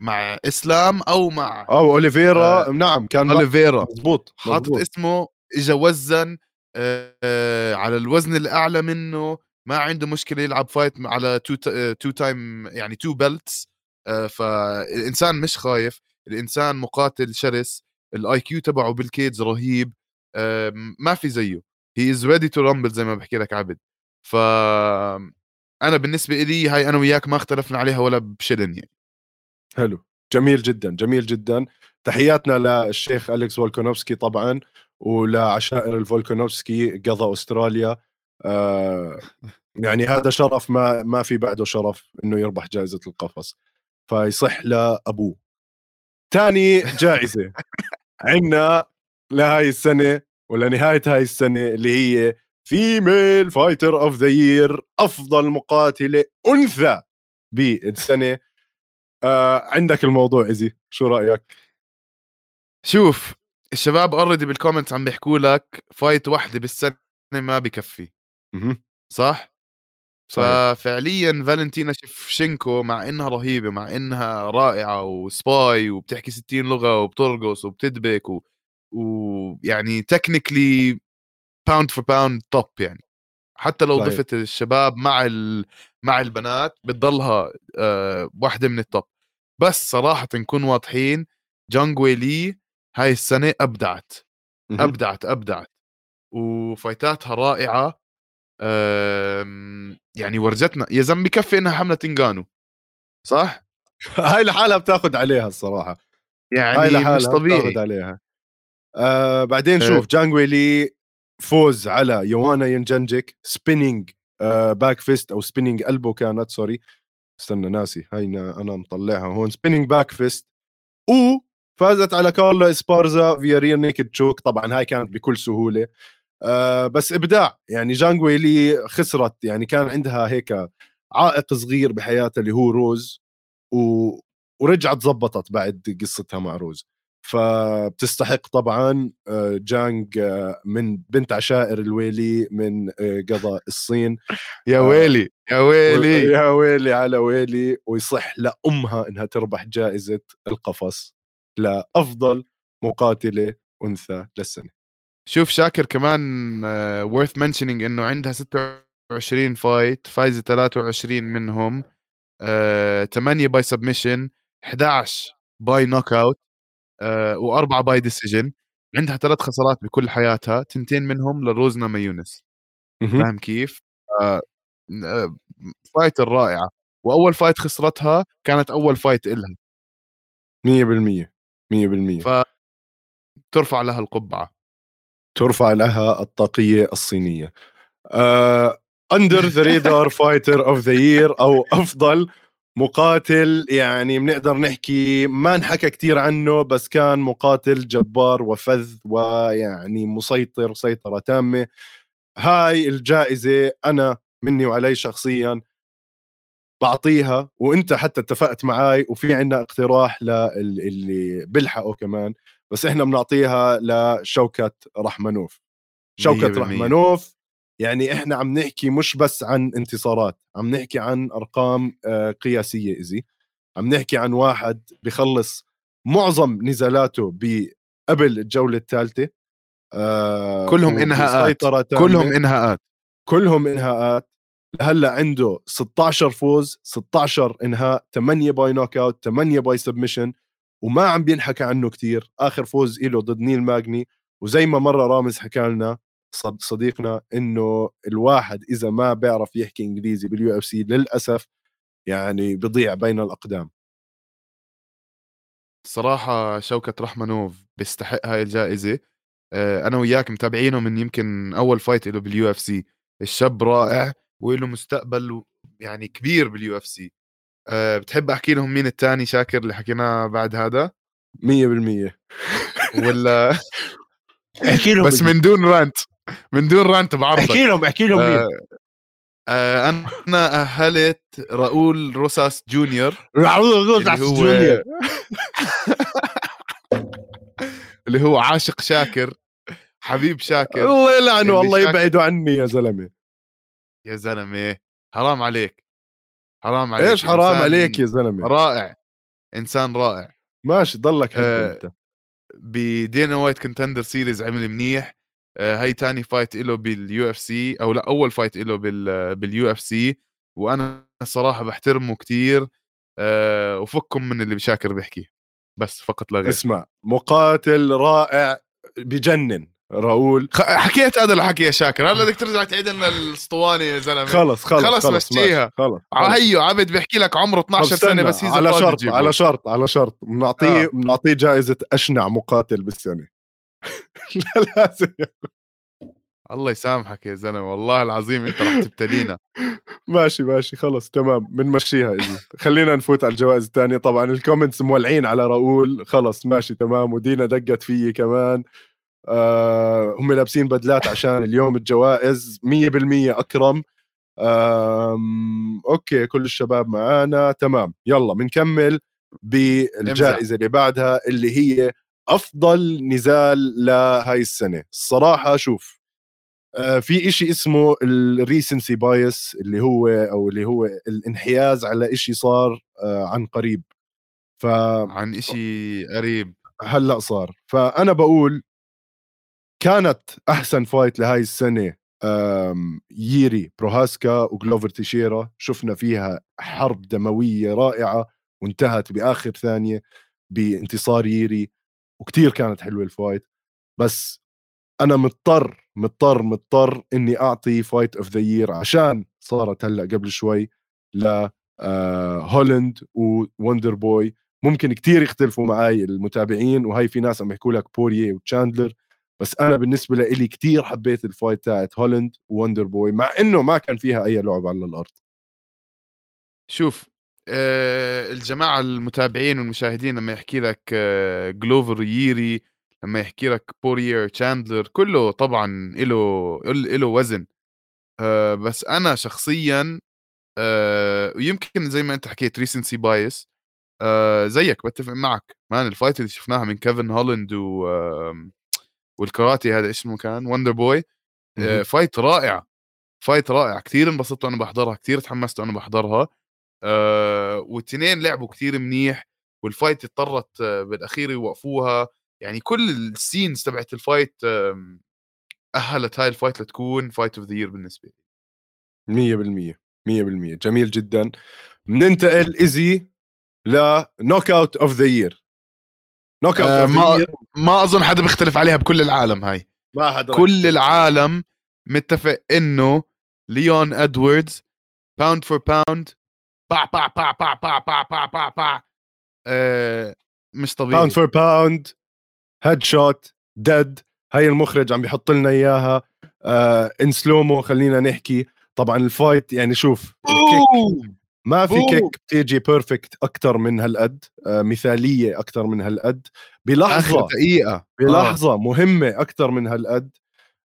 B: مع إسلام أو مع
A: أو أوليفيرا. آه. نعم كان
B: أوليفيرا. مضبوط حاطط اسمه اجى وزن آه على الوزن الأعلى منه ما عنده مشكلة يلعب fight على two two time يعني two belts آه فالإنسان مش خايف الإنسان مقاتل شرس الاي كيو تبعه بالكيدز رهيب آه ما في زيه. He is ready to rumble زي ما بحكي لك عبد. ف أنا بالنسبة لي هاي أنا وياك ما اختلفنا عليها ولا بشلن يعني.
A: حلو. جميل جدا جميل جدا. تحياتنا للشيخ أليكس فولكانوفسكي طبعا ولعشائر الفولكانوفسكي قضى أستراليا. آه يعني هذا شرف ما ما في بعده شرف إنه يربح جائزة القفص. فيصح لأبوه. ثاني جائزة. عندنا لهاي السنة ولنهاية هاي السنة اللي هي female fighter of the year أفضل مقاتلة أنثى بالسنة. آه عندك الموضوع easy شو رأيك؟
B: شوف الشباب already بال comments عم بيحكوا لك fight واحدة بالسنة ما بكفي. صح؟ ففعليا فالنتينا شيفشينكو مع إنها رهيبة مع إنها رائعة و spy وبتحكي 60 لغة وبترقص وبتدبك ويعني technically pound for pound top يعني. حتى لو صحيح. ضفت الشباب مع ال... مع البنات بتضلها آه واحدة من ال top بس صراحة نكون واضحين جانجوي لي هاي السنة أبدعت أبدعت أبدعت. وفايتاتها رائعة يعني ورجتنا يا زلمه بكفي إنها حملت نجانو صح؟
A: هاي لحالها بتاخذ عليها الصراحة.
B: يعني هاي لحالها مش طبيعي. بتاخذ
A: عليها. آه بعدين شوف إيه. جانجوي لي فوز على يوانا يندجيتشيك spinning back fist أو spinning elbow كانت sorry استنى ناسي هاي أنا مطلعها هون. spinning back fist وفازت على كارلا إسبارزا via rear naked choke طبعا هاي كانت بكل سهولة. آه بس إبداع. يعني جانج ويلي خسرت. يعني كان عندها هيك عائق صغير بحياتها اللي هو روز. و... ورجعت زبطت بعد قصتها مع روز. فبتستحق طبعا آه، جانج آه، من بنت عشائر الويلي من آه، قضاء الصين.
B: يا ويلي يا ويلي.
A: يا ويلي على ويلي. ويصح لأمها إنها تربح جائزة القفص لأفضل مقاتلة أنثى للسنة.
B: شوف شاكر كمان worth mentioning إنه عندها 26 fight فايزة 23 منهم 8 by submission 11 by knockout آه، وأربعة by decision عندها ثلاث خسارات بكل حياتها تنتين منهم لروز ناماهونس فاهم كيف؟ آه fight الرائعة. وأول fight خسرتها كانت أول fight إلها.
A: 100% 100% ف
B: ترفع لها القبعة.
A: ترفع لها الطاقية الصينية. under the radar fighter of the year أو أفضل مقاتل يعني بنقدر نحكي ما انحكى كثير عنه بس كان مقاتل جبار وفذ ويعني مسيطر سيطرة تامة. هاي الجائزة أنا مني وعلي شخصيا بعطيها وإنت حتى اتفقت معاي وفي عندنا اقتراح للي بيلحقوا كمان بس إحنا بنعطيها لشوكة رحمنوف. شوكة رحمنوف يعني إحنا عم نحكي مش بس عن انتصارات عم نحكي عن أرقام آه، قياسية ايزي عم نحكي عن واحد بخلص معظم نزالاته قبل الجولة الثالثة
B: آه كلهم إنهاءات كلهم إنهاءات.
A: كلهم إنهاءات. هلا عنده 16 فوز 16 إنهاء 8 by knockout 8 by submission وما عم بينحكى عنه كثير آخر فوز له ضد نيل ماجني وزي ما مرة رامز حكى لنا صديقنا إنه الواحد إذا ما بيعرف يحكي إنجليزي بال UFC للأسف يعني بضيع بين الأقدام.
B: صراحة شوكت رحمنوف بيستحق هاي الجائزة. آه، أنا وياك متابعينه من يمكن أول fight له بال UFC الشاب رائع وله مستقبل يعني كبير بال UFC أه بتحب أحكي لهم مين الثاني شاكر اللي حكيناه بعد هذا؟
A: 100%
B: ولا
A: أحكي لهم
B: بس من دون rant من دون rant بعرضك.
A: احكي لهم احكي لهم مين
B: آه أنا أهلت راؤول روساس جونيور.
A: راؤول روساس جونيور.
B: اللي هو عاشق شاكر حبيب شاكر.
A: الله يلعنه الله يبعده عني يا زلمة.
B: يا زلمة حرام عليك. حرام عليك.
A: إيش حرام عليك يا زلمة؟
B: رائع. إنسان رائع.
A: ماشي ضلك
B: آه أنت. ب Dana White Contender Series عمل منيح. آه هاي تاني fight له بال UFC أو لا أول fight له بال UFC وأنا الصراحه بحترمه كتير آه وفكم من اللي بشاكر بيحكي. بس فقط لا غير.
A: اسمع مقاتل رائع بجنن. راؤول.
B: حكيت هذا الحكي يا شاكر. هلا بدك ترجع تعيد لنا الاسطوانة يا زلمة.
A: خلص خلص خلص
B: مشيها خلص هيو عبد بحكي لك عمره 12 سنة بس
A: على شرط على شرط على شرط بنعطيه بنعطيه آه. جائزة أشنع مقاتل بالسنة.
B: لازم الله يسامحك يا زلمة والله العظيم انت رح تبتلينا
A: ماشي ماشي خلص تمام بنمشيها easy خلينا نفوت على الجوائز الثانية طبعا ال comments مولعين على راؤول. خلص ماشي تمام. ودينا دقت فيي كمان. آه هم لابسين بدلات عشان اليوم الجوائز. 100% أكرم. okay كل الشباب معانا. تمام يلا بنكمل بالجائزة اللي بعدها اللي هي أفضل نزال لهاي السنة. الصراحة شوف آه في إشي اسمه ال recency bias اللي هو أو اللي هو الانحياز على إشي صار آه عن قريب.
B: ف عن إشي قريب.
A: هلأ صار. فأنا بقول كانت أحسن fight لهاي السنة ييري بروهاسكا وجلوفر تيشيرا. شفنا فيها حرب دموية رائعة وانتهت بآخر ثانية بانتصار ييري. وكتير كانت حلوة ال fight بس أنا مضطر مضطر مضطر إني أعطي fight of the year عشان صارت هلأ قبل شوي ل هولند ووندر بوي ممكن كتير يختلفوا معي المتابعين وهي في ناس عم يحكوا لك بورييه وتشاندلر بس أنا بالنسبة لي كثير حبيت ال fight تاعت هولند ووندر بوي مع إنه ما كان فيها أي لعب على الأرض.
B: شوف الجماعة المتابعين والمشاهدين لما يحكي لك آه جلوفر ييري لما يحكي لك بورير تشاندلر كله طبعا له له وزن. آه بس أنا شخصيا آه ويمكن زي ما أنت حكيت recency bias آه زيك بتفق معك. man ال fight اللي شفناها من كيفن هولند و آه والكاراتيه هذا اسمه كان؟ وندر بوي آه fight رائعه fight رائع. كثير انبسطت وأنا بحضرها كثير تحمست وأنا بحضرها. آه والاثنين لعبوا كثير منيح وال fight اضطرت آه بالأخير يوقفوها. يعني كل ال scenes تبعت ال fight آه أهلت هاي ال fight لتكون fight of the year بالنسبة
A: لي. 100% 100% جميل جدا. بننتقل ايزي ل knockout of the
B: year knockout آه ما ما أظن حدا بيختلف عليها بكل العالم هاي.
A: ما حدا
B: كل العالم متفق إنه ليون ادواردز pound for pound با با با با با با با با با آه مش طبيعي.
A: pound for pound head shot dead هاي المخرج عم بيحط لنا إياها آه in slow-mo خلينا نحكي. طبعا ال fight يعني شوف ال kick ما في أوه. kick بتيجي perfect أكثر من هالقد آه مثالية أكثر من هالقد بلحظة
B: دقيقة.
A: بلحظة آه. مهمة أكثر من هالقد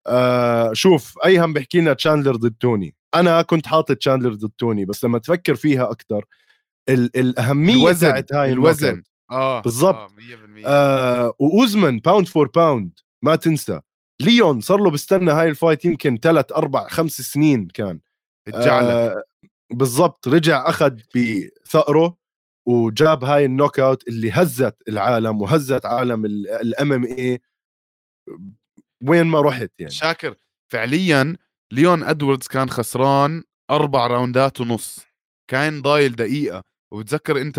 A: آه شوف ايهم بحكي لنا تشاندلر ضد توني أنا كنت حاطط تشاندلر ضد توني بس لما تفكر فيها أكثر ال- الأهمية
B: الوزن تاعت هاي الوزن.
A: آه بالضبط. آه, آه وأوزمان pound for pound ما تنسى. ليون صار له بستنى هاي ال fight يمكن ثلاث أربع خمس سنين كان.
B: آه
A: بالضبط. رجع أخذ بثأره وجاب هاي ال knockout اللي هزت العالم وهزت عالم ال MMA وين ما رحت يعني.
B: شاكر فعليا ليون إدواردز كان خسران أربع round ات ونص. كان ضايل دقيقة وبتذكر أنت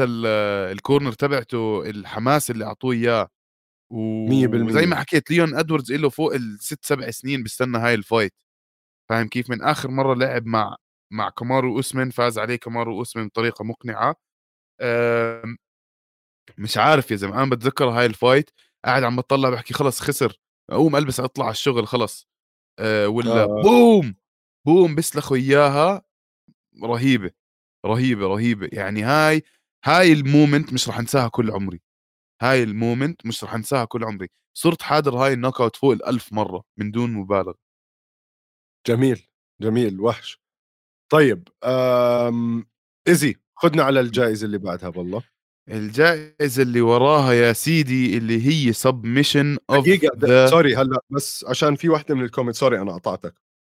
B: ال corner تبعته الحماس اللي أعطوه إياه. وزي ما حكيت ليون إدواردز له فوق الست سبع سنين بيستنى هاي ال fight فاهم كيف؟ من آخر مرة لعب مع مع كمارو أوسمن فاز عليه كمارو أوسمن بطريقة مقنعة. مش عارف يا زلمة أنا بتذكر هاي ال fight قاعد عم بطلع بحكي خلص خسر أقوم ألبس أطلع على الشغل خلص. أه ولا آه. بوم بوم بيسلخوا إياها رهيبة رهيبة رهيبة. يعني هاي هاي ال moment مش رح انساها كل عمري. هاي ال moment مش رح انساها كل عمري. صرت حاضر هاي ال knockout فوق الألف مرة من دون مبالغة.
A: جميل جميل وحش. طيب ايزي خدنا على الجائزة اللي بعدها والله
B: الجائزه اللي وراها يا سيدي اللي هي submission of
A: دقيقة sorry هلا بس عشان في وحدة من ال comment sorry أنا قطعتك.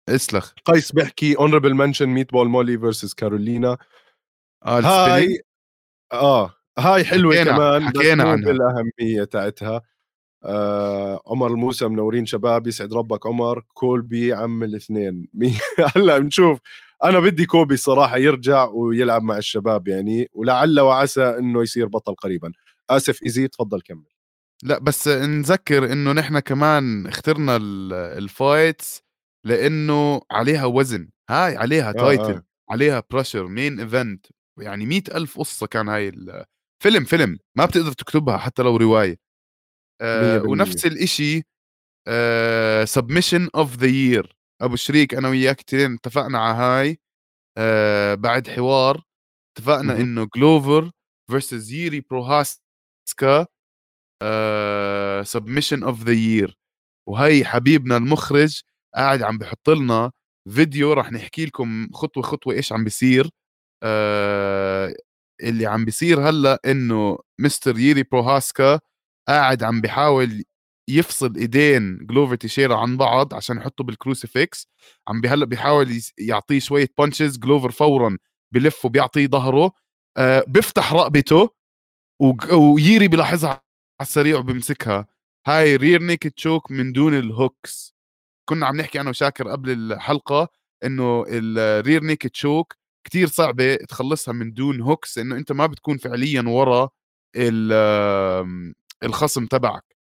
B: اسلخ.
A: قيس بيحكي honorable mention ميت بول مولي versus كارولينا آه هاي آه هاي حلوة حكينا كمان
B: حكينا عنها.
A: بالأهمية تاعتها. آه عمر الموسى منورين شباب يسعد ربك عمر كولبي عم الاثنين. هلا بنشوف أنا بدي كوبي صراحة يرجع ويلعب مع الشباب يعني ولعل وعسى إنه يصير بطل قريبا. آسف إيزي تفضل كمل.
B: لا بس نذكر إنه نحن كمان اخترنا ال fights لإنه عليها وزن. هاي عليها title آه. آه. عليها pressure main event يعني مئة ألف قصة كان هاي فيلم فيلم. ما بتقدر تكتبها حتى لو رواية. آه ونفس الإشي submission of the year أبو شريك أنا وياك كثير اتفقنا على هاي آه بعد حوار اتفقنا إنه جلوفر versus ييري بروهاسكا submission of the year وهي حبيبنا المخرج قاعد عم بحط لنا فيديو راح نحكي لكم خطوة خطوة إيش عم بيصير آه اللي عم بيصير هلأ إنه مستر ييري بروهاسكا قاعد عم بحاول يفصل إيدين جلوفر تيشيرا عن بعض عشان يحطه بال crucifix عم بهلأ بيحاول يعطيه شوية punches جلوفر فورا بلف وبيعطيه ظهره. آه بيفتح رقبته وييري بيلاحظها على السريع وبيمسكها. هاي rear naked choke من دون ال hooks كنا عم نحكي أنا وشاكر قبل الحلقة إنه ال rear naked choke كتير صعبة تخلصها من دون hooks إنه أنت ما بتكون فعليا ورا الخصم تبعك.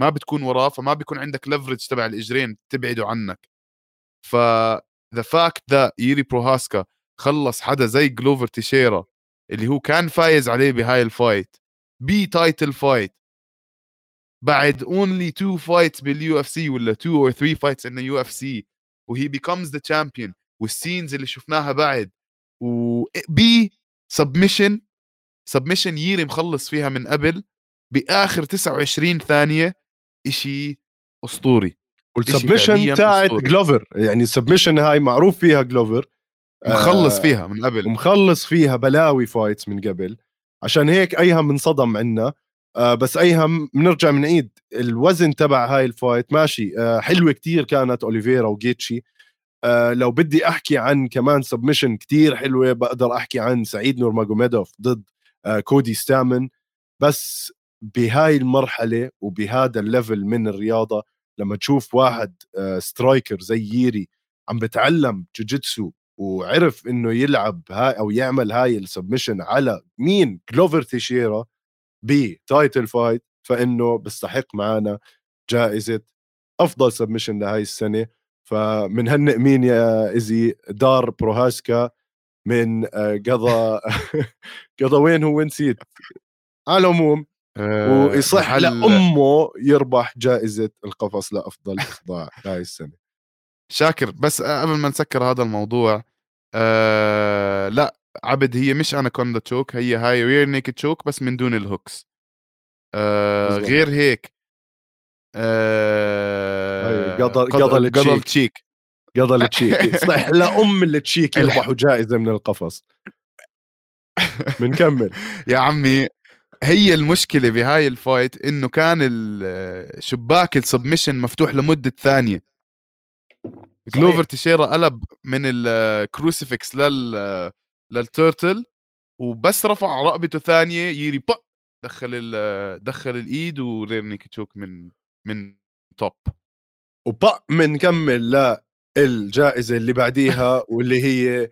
B: ما بتكون وراه فما بيكون عندك leverage تبع الإجرين تبعده عنك. ف the fact that ييري بروهاسكا خلص حدا زي جلوفر تيشيرا اللي هو كان فايز عليه بهاي ال fight ب title fight بعد only two fights بال UFC ولا two or three fights in UFC و he becomes the champion وال scenes اللي شفناها بعد و by submission submission ييري مخلص فيها من قبل بآخر 29 ثانية إشي أسطوري.
A: وال submission تاعت جلوفر يعني ال submission هاي معروف فيها جلوفر
B: مخلص آه فيها من قبل.
A: ومخلص فيها بلاوي fights من قبل. عشان هيك ايهم منصدم عنا. آه بس ايهم بنرجع بنعيد الوزن تبع هاي ال fight ماشي. آه حلوة كتير كانت اوليفيرا وجيتشي آه لو بدي أحكي عن كمان submission كتير حلوة بقدر أحكي عن سعيد نورماجوميدوف ضد آه كودي ستامن بس بهاي المرحلة وبهذا ال level من الرياضة لما تشوف واحد striker آه، زي ييري عم بتعلم جوجيتسو وعرف إنه يلعب هاي أو يعمل هاي ال submission على مين؟ جلوفر تيشيرا ب title fight فإنه بيستحق معنا جائزة أفضل submission لهاي السنة. فمنهنئ مين يا ايزي دار بروهاسكا من آه، قضى قضى وين هو؟ نسيت. على العموم آه، ويصح لامه يربح جائزة القفص لأفضل اخضاع هاي السنة.
B: شاكر بس قبل ما نسكر هذا الموضوع آه لا عبد هي مش anaconda choke هي هاي rear naked choke بس من دون ال hooks. آه غير هيك
A: آه قضى قضى قضى التشيك. قضى التشيك. صح لأم التشيك يربحوا جائزة من القفص. بنكمل
B: يا عمي هي المشكلة بهاي ال fight إنه كان شباك ال submission مفتوح لمدة ثانية. جلوفر تيشيرا قلب من ال crucifix لل لل turtle وبس رفع رقبته ثانية يري بق دخل دخل الإيد و rear choke من من top
A: وبق بنكمل للجائزه اللي بعديها واللي هي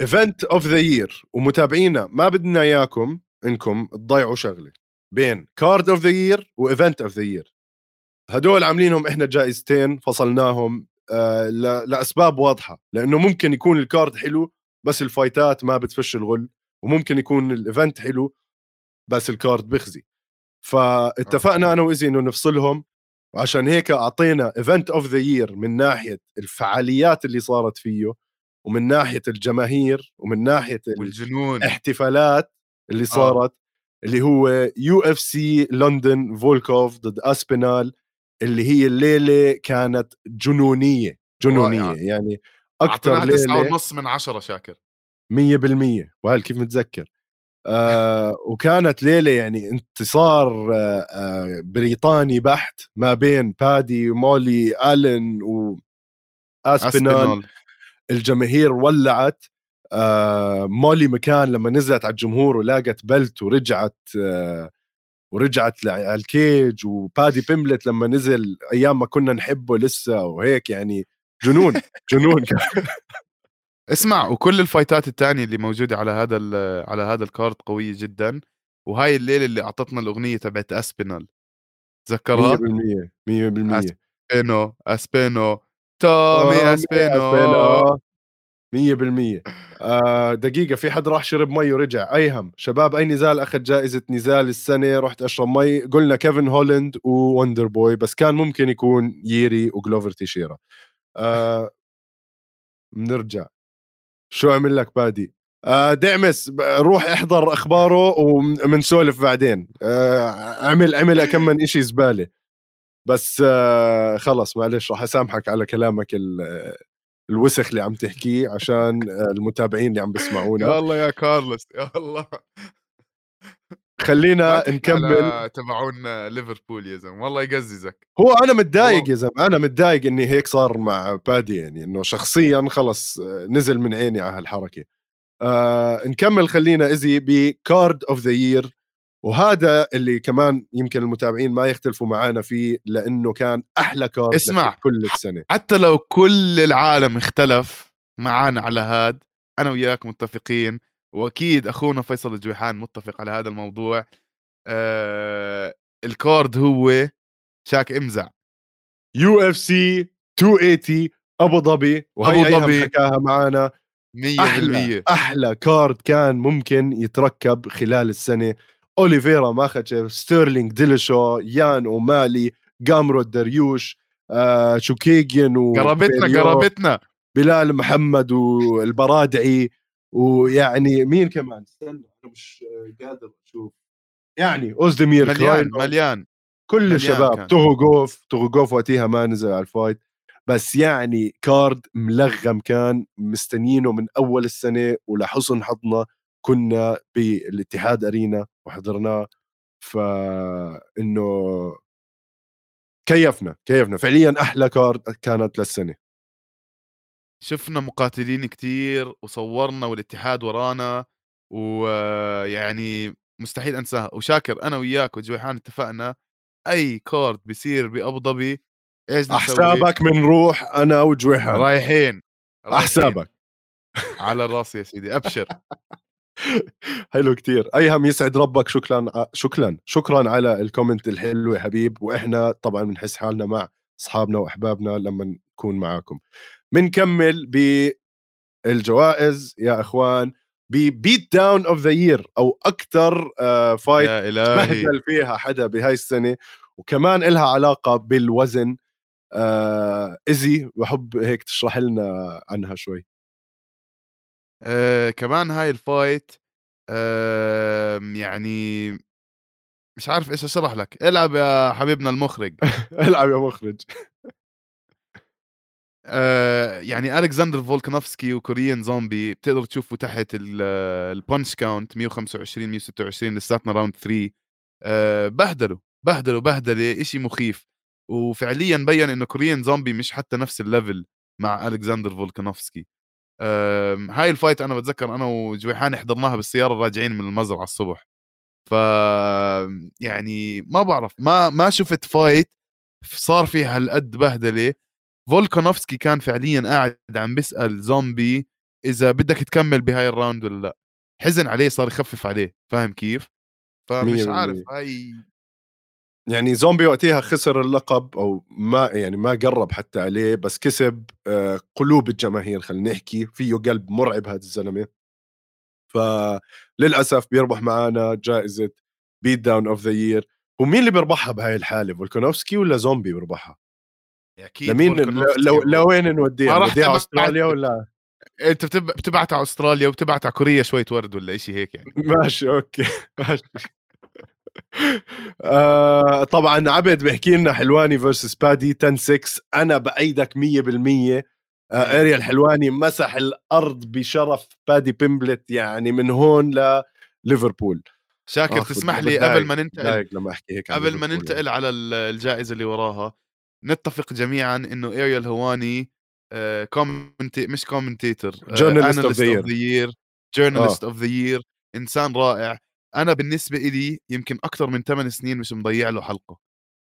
A: event of the year ومتابعينا ما بدنا إياكم. إنكم تضيعوا شغلة بين card of the year و event of the year هدول عاملينهم إحنا جائزتين فصلناهم آه لأسباب واضحة. لأنه ممكن يكون ال card حلو بس الفايتات ما بتفش الغل وممكن يكون ال event حلو بس ال card بخزي. فاتفقنا أنا وايزي إنه نفصلهم وعشان هيك أعطينا event of the year من ناحية الفعاليات اللي صارت فيه ومن ناحية الجماهير ومن ناحية
B: والجنون.
A: الاحتفالات اللي آه. صارت آه. اللي هو UFC لندن فولكوف ضد اسبينال اللي هي الليلة كانت جنونية جنونية رائع. يعني
B: أكثر ليلة تسعة ونص من عشرة شاكر 100%
A: وهل كيف متذكر آه وكانت ليلة يعني انتصار آه آه بريطاني بحت ما بين بادي ومولي ألن و اسبينال الجماهير ولعت آه مولي مكان لما نزلت على الجمهور ولاقت بلت ورجعت آه ورجعت على ال cage وبادي بيمبلت لما نزل أيام ما كنا نحبه لسه وهيك يعني جنون جنون.
B: اسمع وكل الفايتات الثانية اللي موجودة على هذا على هذا ال card قوية جدا وهاي الليلة اللي أعطتنا الأغنية تبعت اسبينال تذكرها؟ 100%
A: 100%
B: اسبينو اسبينو تومي اسبينو
A: 100% آه دقيقة في حد راح شرب مي ورجع. أيهم شباب أي نزال أخذ جائزة نزال السنة؟ رحت أشرب مي. قلنا كيفن هولند ووندر بوي بس كان ممكن يكون ييري وجلوفر تيشيرا. آه بنرجع شو عمل لك بادي؟ آه دعمس روح احضر أخباره ومنسولف بعدين. آه عمل عمل كم من شيء زبالة. بس آه خلص معلش راح أسامحك على كلامك الوسخ اللي عم تحكيه عشان المتابعين اللي عم بيسمعونا
B: يا الله يا كارلوس يا الله.
A: خلينا نكمل.
B: تبعون ليفربول يا زلمة. والله يقززك
A: هو أنا متضايق يا زلمة أنا متضايق إني هيك صار مع بادي يعني إنه شخصيا خلص نزل من عيني على هالحركة. آه نكمل خلينا إزي ب card of the year. وهذا اللي كمان يمكن المتابعين ما يختلفوا معنا فيه لأنه كان أحلى card
B: اسمع
A: كل السنة.
B: حتى لو كل العالم اختلف معانا على هاد أنا وياك متفقين وأكيد أخونا فيصل الجويحان متفق على هذا الموضوع آه ال card هو شاك
A: إمزع. UFC 280 أبو ظبي وهي أبو ظبي. حكاها معنا
B: 100% أحلى,
A: أحلى card كان ممكن يتركب خلال السنة. اوليفيرا ماخاتشيف ستيرلينج ديليشو يان اومالي جامرو دريوش آه شوكيجن
B: و قرابتنا قرابتنا.
A: بلال محمد والبرادعي ويعني مين كمان؟ استنى أنا مش قادر أشوف. يعني اوزدمير
B: مليان مليان.
A: كل مليان الشباب. توغوف توغوف وقتها ما نزل على ال fight. بس يعني card ملغم كان مستنيينه من أول السنة ولحسن حظنا كنا بالاتحاد Arena. وحضرناه فانه كيفنا كيفنا. فعليا أحلى card كانت للسنة.
B: شفنا مقاتلين كتير وصورنا والاتحاد ورانا ويعني مستحيل أنساها. وشاكر أنا وياك وجويحان اتفقنا أي card بيصير بأبو ظبي
A: إيش حسابك بنروح أنا وجويحان.
B: رايحين
A: حسابك
B: على الراس يا سيدي أبشر.
A: حلو كتير. ايهم يسعد ربك شكرا شكرا. شكرا على ال comment الحلو يا حبيب. وإحنا طبعا بنحس حالنا مع أصحابنا وأحبابنا لما نكون معاكم. بنكمل بالجوائز يا إخوان. ب beatdown of the year أو أكثر fight
B: بهدل
A: فيها حدا بهاي السنة. وكمان إلها علاقة بالوزن. آه إزي بحب هيك تشرح لنا عنها شوي.
B: آه كمان هاي الفايت آه يعني مش عارف إيش أشرح لك. العب يا حبيبنا المخرج.
A: العب يا مخرج.
B: آه يعني ألكسندر فولكانوفسكي وكوريان زومبي بتقدر تشوفوا تحت ال punch count 125 126 لساتنا round 3 آه، بهدلوا بهدلوا بهدلة شيء مخيف. وفعليا بين إنه كوريان زومبي مش حتى نفس ال level مع ألكسندر فولكانوفسكي هاي ال fight أنا بتذكر أنا وجويحان حضرناها بالسيارة راجعين من المزرعة الصبح. ف يعني ما بعرف ما ما شفت fight صار فيها هالقد بهدلة. فولكانوفسكي كان فعليا قاعد عم بيسأل زومبي إذا بدك تكمل بهاي ال round ولا لا. حزن عليه صار يخفف عليه فاهم كيف؟ فمش عارف هاي
A: يعني زومبي وقتها خسر اللقب أو ما يعني ما قرب حتى عليه بس كسب آه، قلوب الجماهير خلينا نحكي فيه قلب مرعب هذا الزلمة. فللأسف بيربح معنا جائزة beatdown of the year ومين اللي بيربحها بهاي الحالة فولكانوفسكي ولا زومبي بيربحها؟ أكيد لمين لو لوين نوديها؟ نوديها أستراليا ولا؟
B: أنت بتبعت على أستراليا وبتبعت على كوريا شوية ورد ولا شيء هيك يعني.
A: ماشي okay. ماشي. آه طبعا عبد بيحكي لنا حلواني versus بادي 10 6 أنا بأيدك 100% آه أريال حلواني مسح الأرض بشرف بادي بيمبلت يعني من هون لليفربول
B: شاكر تسمح لي قبل ما ننتقل لما أحكي هيك قبل ما ننتقل على الجائزة اللي وراها نتفق جميعا إنه أريال حلواني commenta- مش commentator
A: journalist of the
B: year journalist of the year إنسان رائع. أنا بالنسبة إلي يمكن أكثر من 8 سنين مش مضيع له حلقة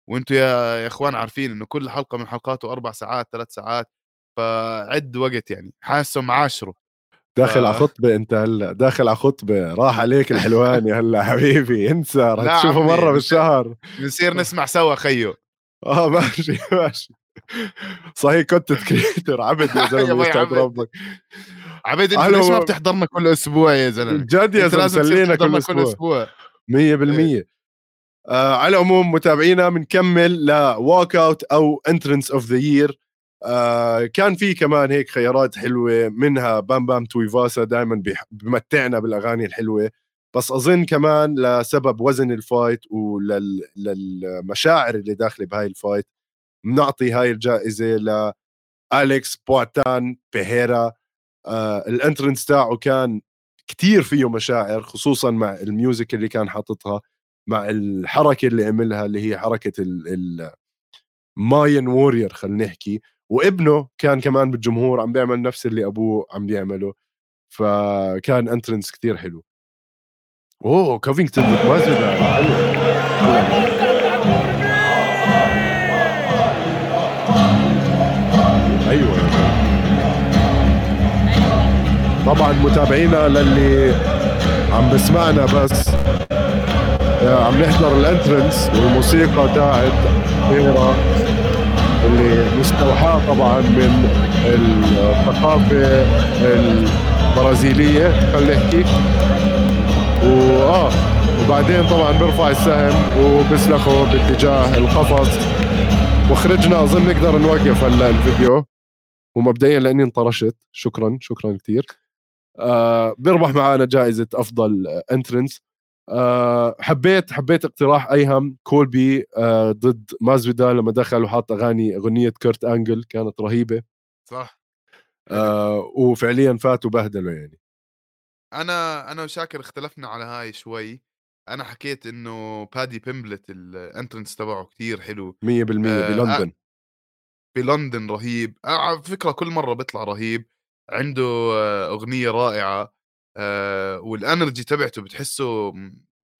B: وأنتم يا يا إخوان عارفين إنه كل حلقة من حلقاته أربع ساعات ثلاث ساعات فعد وقت يعني حاسه معاشره.
A: داخل ف... على خطبة أنت هلأ داخل على خطبة راح عليك الحلواني هلأ حبيبي انسى رح تشوفه مرة بالشهر.
B: بنصير نسمع سوا خيو.
A: آه ماشي ماشي. صحيح كنت كريتر عبد يا زلمة يستعد ربك.
B: عبيد أنت ليش ما بتحضرنا كل أسبوع يا زلمة؟
A: جد يا زلمة سلينا كل أسبوع. 100% آه على العموم متابعينا بنكمل ل walkout أو entrance of the year كان في كمان هيك خيارات حلوة منها بام بام تويفاسا دائما بمتعنا بالأغاني الحلوة. بس أظن كمان لسبب وزن ال fight وللمشاعر اللي داخلة بهاي ال fight بنعطي هاي الجائزة ل اليكس بواتان بيهيرا آه ال entrance تاعه كان كتير فيه مشاعر خصوصا مع ال music اللي كان حاططها مع الحركة اللي عملها اللي هي حركة ال Mayan warrior خلينا نحكي. وابنه كان كمان بالجمهور عم بيعمل نفس اللي أبوه عم بيعمله. فكان entrance كتير حلو. أوه كوفينغتون أيوه طبعا متابعينا للي عم بسمعنا بس آه، عم نحضر الانترنس والموسيقى تاعت هيرا اللي مستوحاة طبعا من الثقافة البرازيلية خلينا نحكي. واه وبعدين طبعا بيرفع السهم وبسلخه باتجاه القفص. مخرجنا اظن نقدر نوقف هلا الفيديو. ومبدئيا لأني انطرشت. شكرا شكرا كثير آه بيربح معنا جائزة أفضل entrance آه حبيت حبيت اقتراح أيهم كولبي آه ضد مازفيدال لما دخل وحط أغاني أغنية كيرت أنجل كانت رهيبة.
B: صح.
A: آه وفعليا فاتوا بهدلوا يعني.
B: أنا أنا وشاكر اختلفنا على هاي شوي. أنا حكيت إنه بادي بيمبلت ال entrance تبعه كتير حلو. 100%
A: آه بلندن.
B: بلندن رهيب. على فكرة كل مرة بيطلع رهيب. عنده أغنية رائعة آه وال energy تبعته بتحسه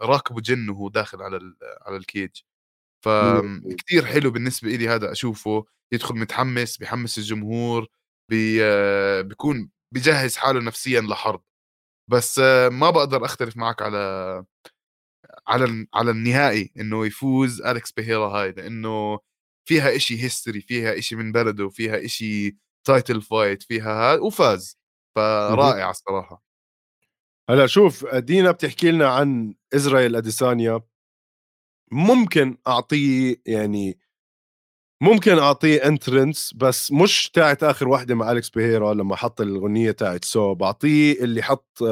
B: راكبه جن وهو داخل على على ال cage. فكتير حلو بالنسبة لي هذا أشوفه. يدخل متحمس بيحمس الجمهور بي بيكون بجهز حاله نفسيا لحرب. بس ما بقدر أختلف معك على على على النهائي إنه يفوز أليكس بيهيرا هاي لإنه فيها إشي history فيها إشي من بلده فيها إشي title fight فيها هاي وفاز. فرائع الصراحة.
A: هلأ شوف دينا بتحكي لنا عن إسرائيل أديسانيا. ممكن أعطيه يعني ممكن أعطيه entrance بس مش تاعت آخر واحدة مع أليكس بيهيرا لما حط الاغنيه تاعت سو بعطيه اللي حط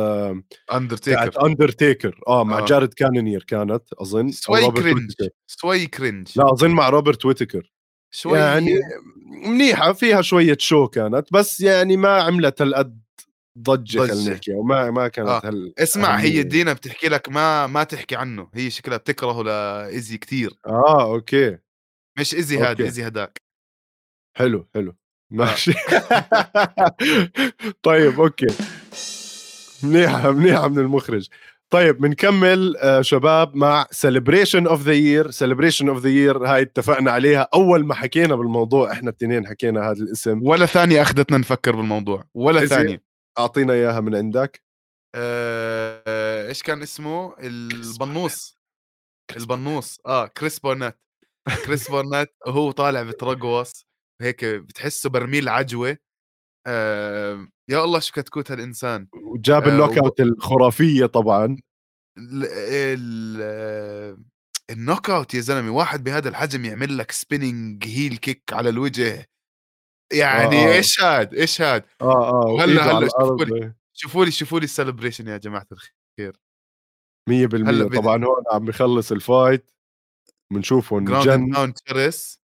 B: اندرتيكر
A: اندرتيكر آه مع آه. جارد كانونير كانت أظن
B: شوي cringe شوي cringe
A: لا أظن مع روبرت ويتكر شوي يعني منيحة فيها شوية شو كانت بس يعني ما عملت هالقد ضجة خلينا
B: ضجة.
A: نحكي وما ما كانت
B: آه.
A: هال
B: اسمع هي
A: أهمية.
B: دينا بتحكي لك ما ما تحكي عنه هي شكلها بتكرهه لايزي كتير
A: آه okay
B: مش ايزي هاد
A: okay.
B: ايزي هداك
A: حلو حلو
B: آه.
A: ماشي طيب okay منيحة منيحة من المخرج طيب بنكمل آه شباب مع celebration of the year celebration of the year هاي اتفقنا عليها. أول ما حكينا بالموضوع إحنا الاثنين حكينا هذا الاسم.
B: ولا ثانية أخذتنا نفكر بالموضوع. ولا. ثانية.
A: أعطينا إياها من عندك.
B: آه، إيش كان اسمه؟ البنوص. البنوص. آه كريس بارنيت كريس بارنيت وهو طالع بترقص هيك بتحسه برميل عجوة. آه يا الله شو كتكوت هالانسان
A: وجاب
B: آه،
A: ال knock
B: وب-
A: out الخرافية طبعا.
B: ال ال آه، ال knockout يا زلمة واحد بهذا الحجم يعمل لك spinning heel kick على الوجه. يعني
A: آه، آه.
B: إيش هاد؟ إيش هاد؟
A: آه آه
B: هلا- هلا شوفوا
A: الأرض.
B: شوفوا لي شوفوا لي ال celebration يا جماعة الخير.
A: 100%
B: هلا بدي-
A: طبعا هون عم بخلص ال fight بنشوفه
B: ground
A: and
B: down تشرس.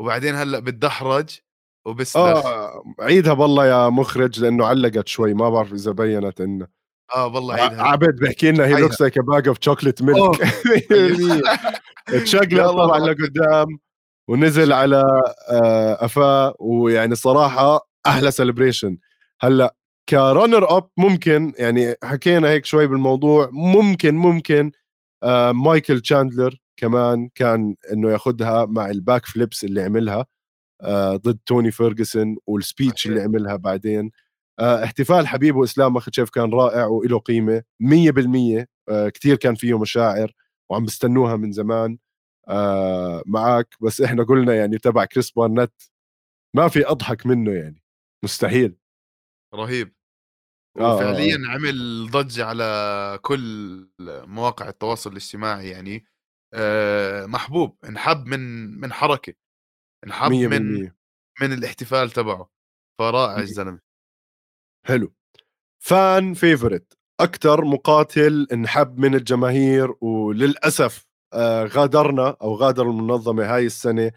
B: وبعدين هلأ بتدحرج. وبسلخ
A: آه عيدها بالله يا مخرج لأنه علقت شوي ما بعرف إذا بينت انه
B: آه والله عيدها
A: عبد بحكي لنا هي. looks like bag of chocolate
B: milk.
A: تشقلب طبعا. لقدام ونزل على آه، قفاه ويعني صراحة أحلى celebration هلأ ك runner up ممكن يعني حكينا هيك شوي بالموضوع ممكن ممكن آه، مايكل تشاندلر كمان كان إنه ياخذها مع ال backflips اللي عملها ضد توني فيرجسون وال
B: speech.
A: اللي عملها بعدين. آه، احتفال حبيب وإسلام ماخاشيف كان رائع وله قيمة 100% آه، كثير كان فيه مشاعر وعم بستنوها من زمان. آه، معك بس إحنا قلنا يعني تبع كريس بارنت ما في أضحك منه يعني. مستحيل.
B: رهيب.
A: آه، آه،
B: وفعليا عمل ضجة على كل مواقع التواصل الاجتماعي يعني. آه محبوب انحب من من حركة.
A: 100%
B: من من الاحتفال تبعه فرائع. الزلمة.
A: حلو. فان فيفورت أكثر مقاتل انحب من الجماهير وللأسف آه، غادرنا أو غادر المنظمة هاي السنة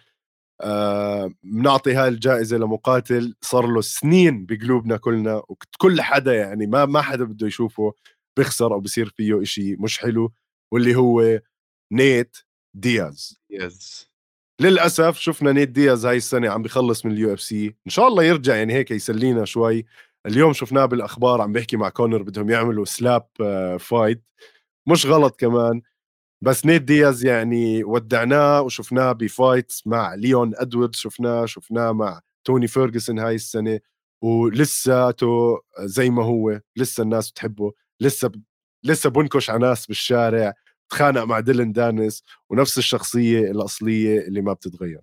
A: آه، بنعطي هاي الجائزة لمقاتل صار له سنين بقلوبنا كلنا وكل حدا يعني ما ما حدا بده يشوفه بيخسر أو بصير فيه إشي مش حلو واللي هو نيت دياز.
B: yes
A: للأسف شفنا نيت دياز هاي السنة عم بيخلص من ال UFC. إن شاء الله يرجع يعني هيك يسلينا شوي. اليوم شفناه بالأخبار عم بيحكي مع كونر بدهم يعملوا slap آه، fight مش غلط كمان. بس نيت دياز يعني ودعناه وشفناه ب fights مع ليون إدواردز شفناه شفناه مع توني فيرجسون هاي السنة. ولساته زي ما هو لسه الناس بتحبه. لسه ب... لسه بنكش على ناس بالشارع. تخانق مع ديلن دانس ونفس الشخصية الأصلية اللي ما بتتغير.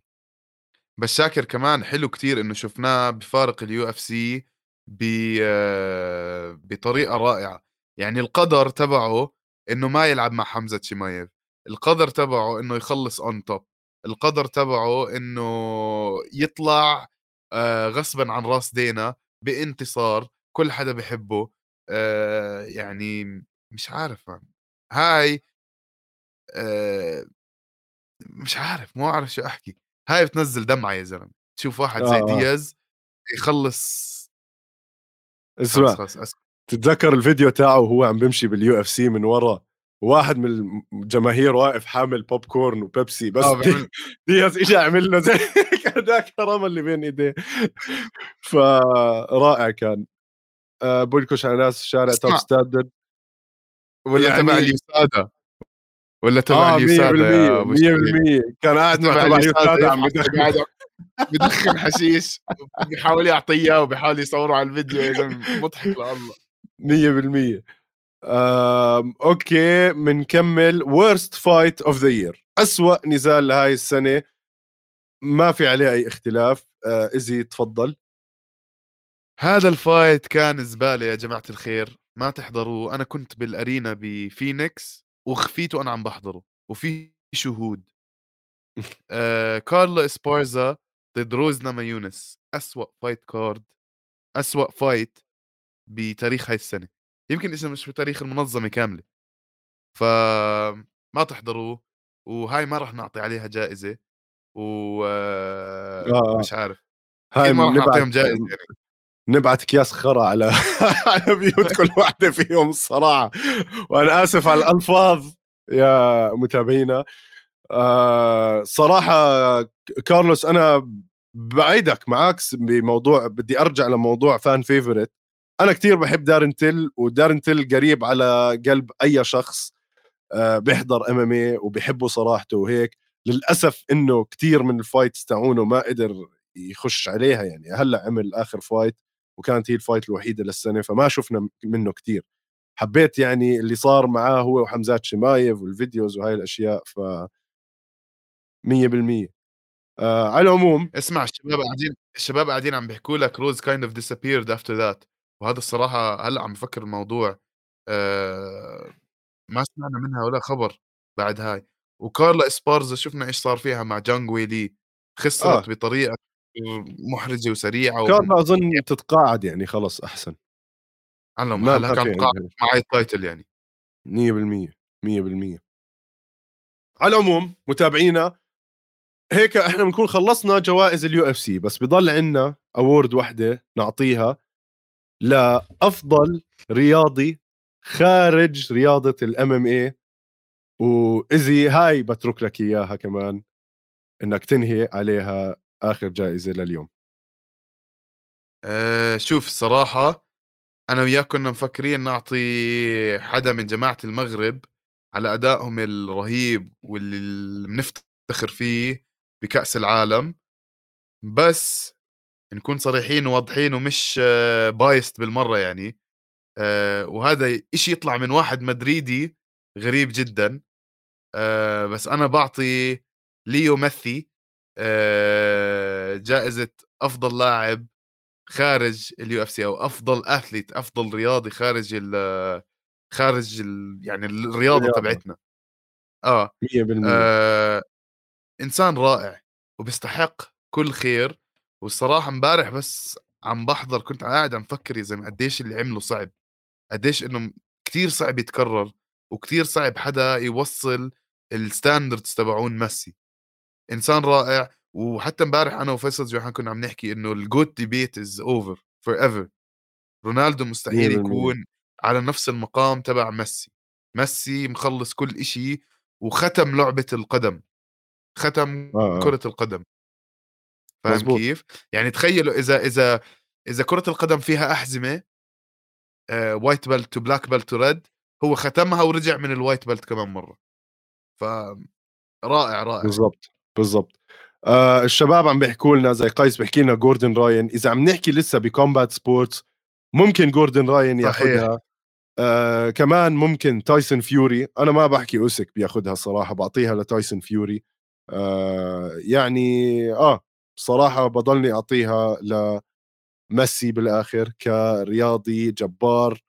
B: بس شاكر كمان حلو كتير إنه شفناه بفارق ال UFC بطريقة رائعة. يعني القدر تبعه إنه ما يلعب مع حمزة شمايف القدر تبعه إنه يخلص on top القدر تبعه إنه يطلع آه، غصبا عن راس دانا بانتصار كل حدا بحبه. آه، يعني مش عارف. هاي آه، مش عارف مو عارف شو أحكي. هاي بتنزل دمعة يا زلمة. تشوف واحد زي
A: آه، آه.
B: دياز يخلص
A: اسمع. تتذكر الفيديو تاعه وهو عم بيمشي بال UFC من ورا؟ واحد من الجماهير واقف حامل بوب كورن وبيبسي بس
B: آه، بيعمل-
A: دياز اجى عمل له زي هذاك رمى اللي بين إيديه. فرائع كان. آه بنكش على ناس شارع
B: top.
A: standard.
B: ولا
A: يعني-
B: تبع ال USADA ولا تبع
A: 100%
B: ال USADA يا أبو شريف.
A: 100% كان قاعد مع
B: تبع
A: عم
B: بدخن حشيش بيحاول يعطيه اياه وبيحاول يصوره على الفيديو. يا زلمه مضحك لله.
A: 100% آم، okay بنكمل worst fight of the year. أسوأ نزال لهاي السنة. ما في عليه أي اختلاف. آه إزي تفضل.
B: هذا ال fight كان زبالة يا جماعة الخير. ما تحضروه. أنا كنت بال arena بفينيكس. وغفيت وأنا عم بحضره وفي شهود. آه كارلا إسبارزا ضد روز نامايونس أسوأ fight card أسوأ fight بتاريخ هاي السنة. يمكن اذا مش بتاريخ المنظمة كاملة. ف ما تحضروه وهاي ما راح نعطي عليها جائزة و
A: آه.
B: مش عارف.
A: هاي
B: ما راح نعطيهم جائزة يعني.
A: نبعت اكياس خرا على على بيوت كل واحدة فيهم الصراحه وأنا آسف على الألفاظ يا متابعينا. آه صراحة كارلوس أنا بعيدك معك بموضوع بدي أرجع لموضوع fan favorite أنا كثير بحب دارن تيل ودارن تيل قريب على قلب أي شخص آه بيحضر MMA وبيحبه صراحته وهيك. للأسف إنه كثير من ال fights تاعونه ما قدر يخش عليها يعني هلأ عمل آخر fight وكانت هي ال fight الوحيدة للسنة فما شفنا منه كثير حبيت يعني اللي صار معاه هو وحمزات شمايف وال videos وهاي الأشياء ف 100% آه على العموم
B: اسمع الشباب قاعدين الشباب قاعدين عم بيحكوا لك روز kind of disappeared after that وهذا الصراحة هلأ عم بفكر الموضوع. آه ما سمعنا منها ولا خبر بعد هاي. وكارلا إسبارزا شفنا إيش صار فيها مع جانج ويلي. خسرت آه. بطريقة محرجه وسريعة
A: كارلا أظن تتقاعد يعني خلص أحسن.
B: على ما هلا كان مع ال title يعني.
A: 100% 100% على العموم متابعينا هيك إحنا بنكون خلصنا جوائز ال UFC بس بضل عندنا award وحدة نعطيها لأفضل رياضي خارج رياضة الام إم اي وايزي هاي بترك لك إياها كمان إنك تنهي عليها آخر جائزة لليوم؟
B: أه شوف الصراحة أنا وياك كنا مفكرين نعطي حدا من جماعة المغرب على أدائهم الرهيب واللي بنفتخر فيه بكأس العالم بس نكون صريحين وواضحين ومش biased بالمرة يعني. آه، وهذا إشي يطلع من واحد مدريدي غريب جدا. آه، بس أنا بعطي ليو ميسي آه، جائزة أفضل لاعب خارج ال UFC أو أفضل athlete أفضل رياضي خارج ال خارج ال يعني الرياضة تبعتنا. آه 100% آه إنسان رائع وبيستحق كل خير. والصراحة امبارح بس عم بحضر كنت قاعد عم فكر يا زلمة قديش اللي عمله صعب. قديش إنه كثير صعب يتكرر وكثير صعب حدا يوصل ال standards تبعون ميسي. إنسان رائع وحتى امبارح أنا وفيصل جوحان كنا عم نحكي إنه ال GOAT debate is over forever رونالدو مستحيل يكون على نفس المقام تبع ميسي ميسي مخلص كل إشي وختم لعبة القدم ختم آه. آه. كرة القدم فاهم مزبوط. كيف؟ يعني تخيلوا إذا إذا إذا كرة القدم فيها أحزمة white belt to black belt to red هو ختمها ورجع من ال white belt كمان مرة ف رائع رائع
A: بالضبط بالضبط. آه الشباب عم بيحكوا لنا زي قيس بيحكي لنا جوردن راين إذا عم نحكي لسه ب combat sports ممكن جوردن راين ياخذها آه كمان ممكن تايسون فيوري أنا ما بحكي أوسك بياخذها صراحة بعطيها لتايسون فيوري آه يعني آه صراحة بضلني أعطيها لميسي بالآخر كرياضي جبار.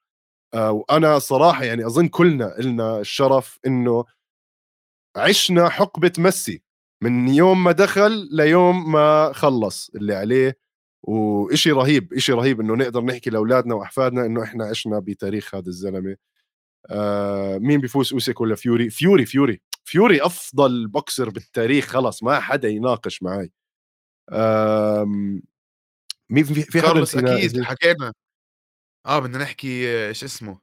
A: آه وأنا صراحة يعني أظن كلنا لنا الشرف إنه عشنا حقبة ميسي. من يوم ما دخل ليوم ما خلص اللي عليه. وإشي رهيب إشي رهيب إنه نقدر نحكي لأولادنا وأحفادنا إنه إحنا عشنا بتاريخ هذا الزلمة. آه مين بيفوز؟ اوسك ولا فيوري فيوري فيوري فيوري أفضل بوكسر بالتاريخ خلص ما حدا يناقش معي آه مين في في
B: حدا أكيد حكينا. آه بدنا نحكي إيش اسمه.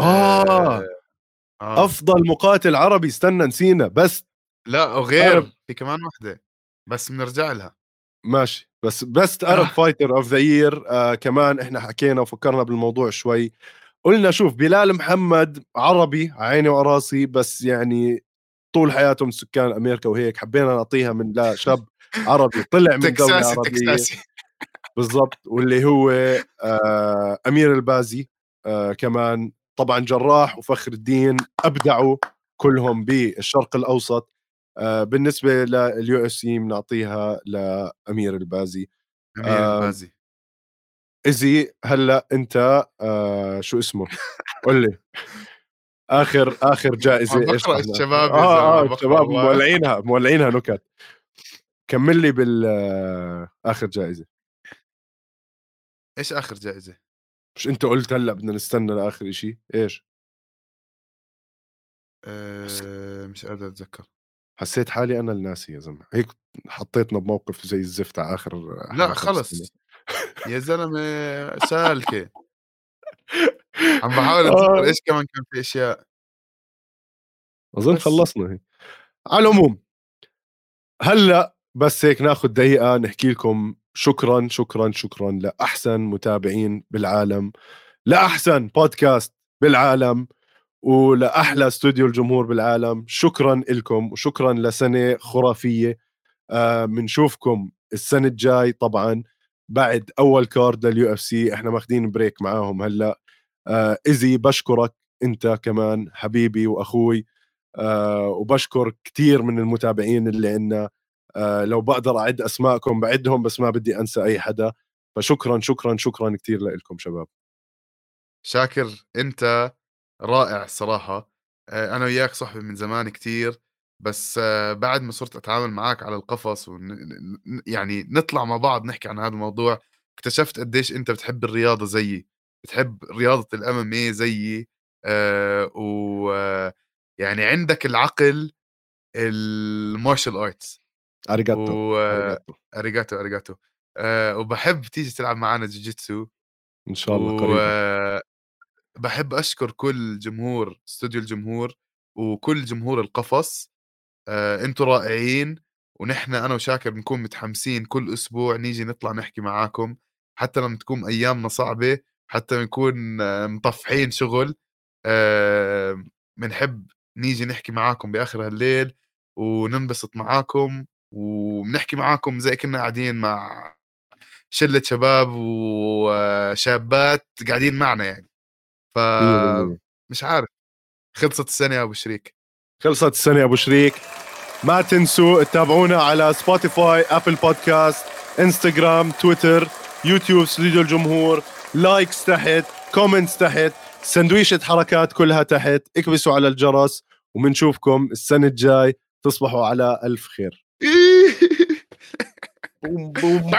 A: آه, آه, آه. أفضل مقاتل عربي استنى نسينا بس
B: لا وغير في كمان وحده بس بنرجع لها.
A: ماشي بس بست Arab fighter of the year كمان إحنا حكينا وفكرنا بالموضوع شوي. قلنا شوف بلال محمد عربي عيني وراسي بس يعني طول حياته من سكان أمريكا وهيك حبينا نعطيها من لا شاب عربي طلع من دولة عربية. بالضبط واللي هو آه أمير البازي آه كمان. طبعا جراح وفخر الدين أبدعوا كلهم بالشرق الأوسط. بالنسبة لل UFC بنعطيها لأمير البازي.
B: أمير آه البازي.
A: إزي هلأ أنت آه شو اسمه؟ قول لي. آخر آخر جائزة
B: إيش الشباب
A: آه آه الشباب مولعينها مولعينها نكت. كمل لي بال آه، آخر جائزة.
B: إيش آخر جائزة؟
A: مش أنت قلت هلأ بدنا نستنى لآخر شيء إيش؟
B: أه مش قادر أتذكر.
A: حسيت حالي أنا الناسي يا زلمة. هيك حطيتنا بموقف زي الزفت على آخر
B: لا خلص. يا زلمة سالكه عم بحاول اتذكر
A: آه.
B: إيش كمان كان في
A: أشياء.
B: أظن.
A: خلصنا هيك. على العموم هلأ بس هيك ناخذ دقيقة نحكي لكم شكرا شكرا شكرا لأحسن متابعين بالعالم لأحسن بودكاست بالعالم. ولأحلى استوديو الجمهور بالعالم. شكرا لكم وشكرا لسنة خرافية. بنشوفكم آه السنة الجاي طبعا بعد أول card لل UFC. إحنا ماخذين break معاهم هلأ. آه ايزي بشكرك أنت كمان حبيبي وأخوي. آه وبشكر كثير من المتابعين اللي عندنا آه لو بقدر أعد أسماءكم بعدهم بس ما بدي أنسى أي حدا. فشكرا شكرا شكرا كثير لكم شباب.
B: شاكر أنت رائع الصراحه آه، أنا وياك صحبه من زمان كتير بس آه، بعد ما صرت أتعامل معك على القفص ون... يعني نطلع مع بعض نحكي عن هذا الموضوع اكتشفت قديش أنت بتحب الرياضة زيي بتحب رياضة ال MMA زيي آه و يعني عندك العقل ال martial
A: arts.
B: أريجاتو و... أريجاتو. أريجاتو أه وبحب تيجي تلعب معنا جوجيتسو
A: إن شاء الله قريبا.
B: بحب أشكر كل جمهور استوديو الجمهور وكل جمهور القفص. آه، أنتم رائعين ونحن أنا وشاكر بنكون متحمسين كل أسبوع نيجي نطلع نحكي معاكم حتى لما تكون أيامنا صعبة حتى نكون آه، مطفحين شغل. بنحب آه، نيجي نحكي معاكم بآخر هالليل وننبسط معاكم وبنحكي معاكم زي كنا قاعدين مع شلة شباب وشابات قاعدين معنا يعني. ف مش عارف خلصت السنة يا أبو شريك.
A: خلصت السنة يا أبو شريك. ما تنسوا تتابعونا على سبوتيفاي ابل بودكاست انستغرام تويتر يوتيوب استوديو الجمهور likes تحت comments تحت سندويشة حركات كلها تحت. اكبسوا على الجرس وبنشوفكم السنة الجاي. تصبحوا على ألف خير. بوم بوم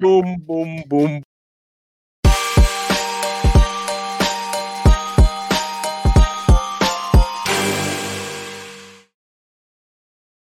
A: بوم بوم بوم.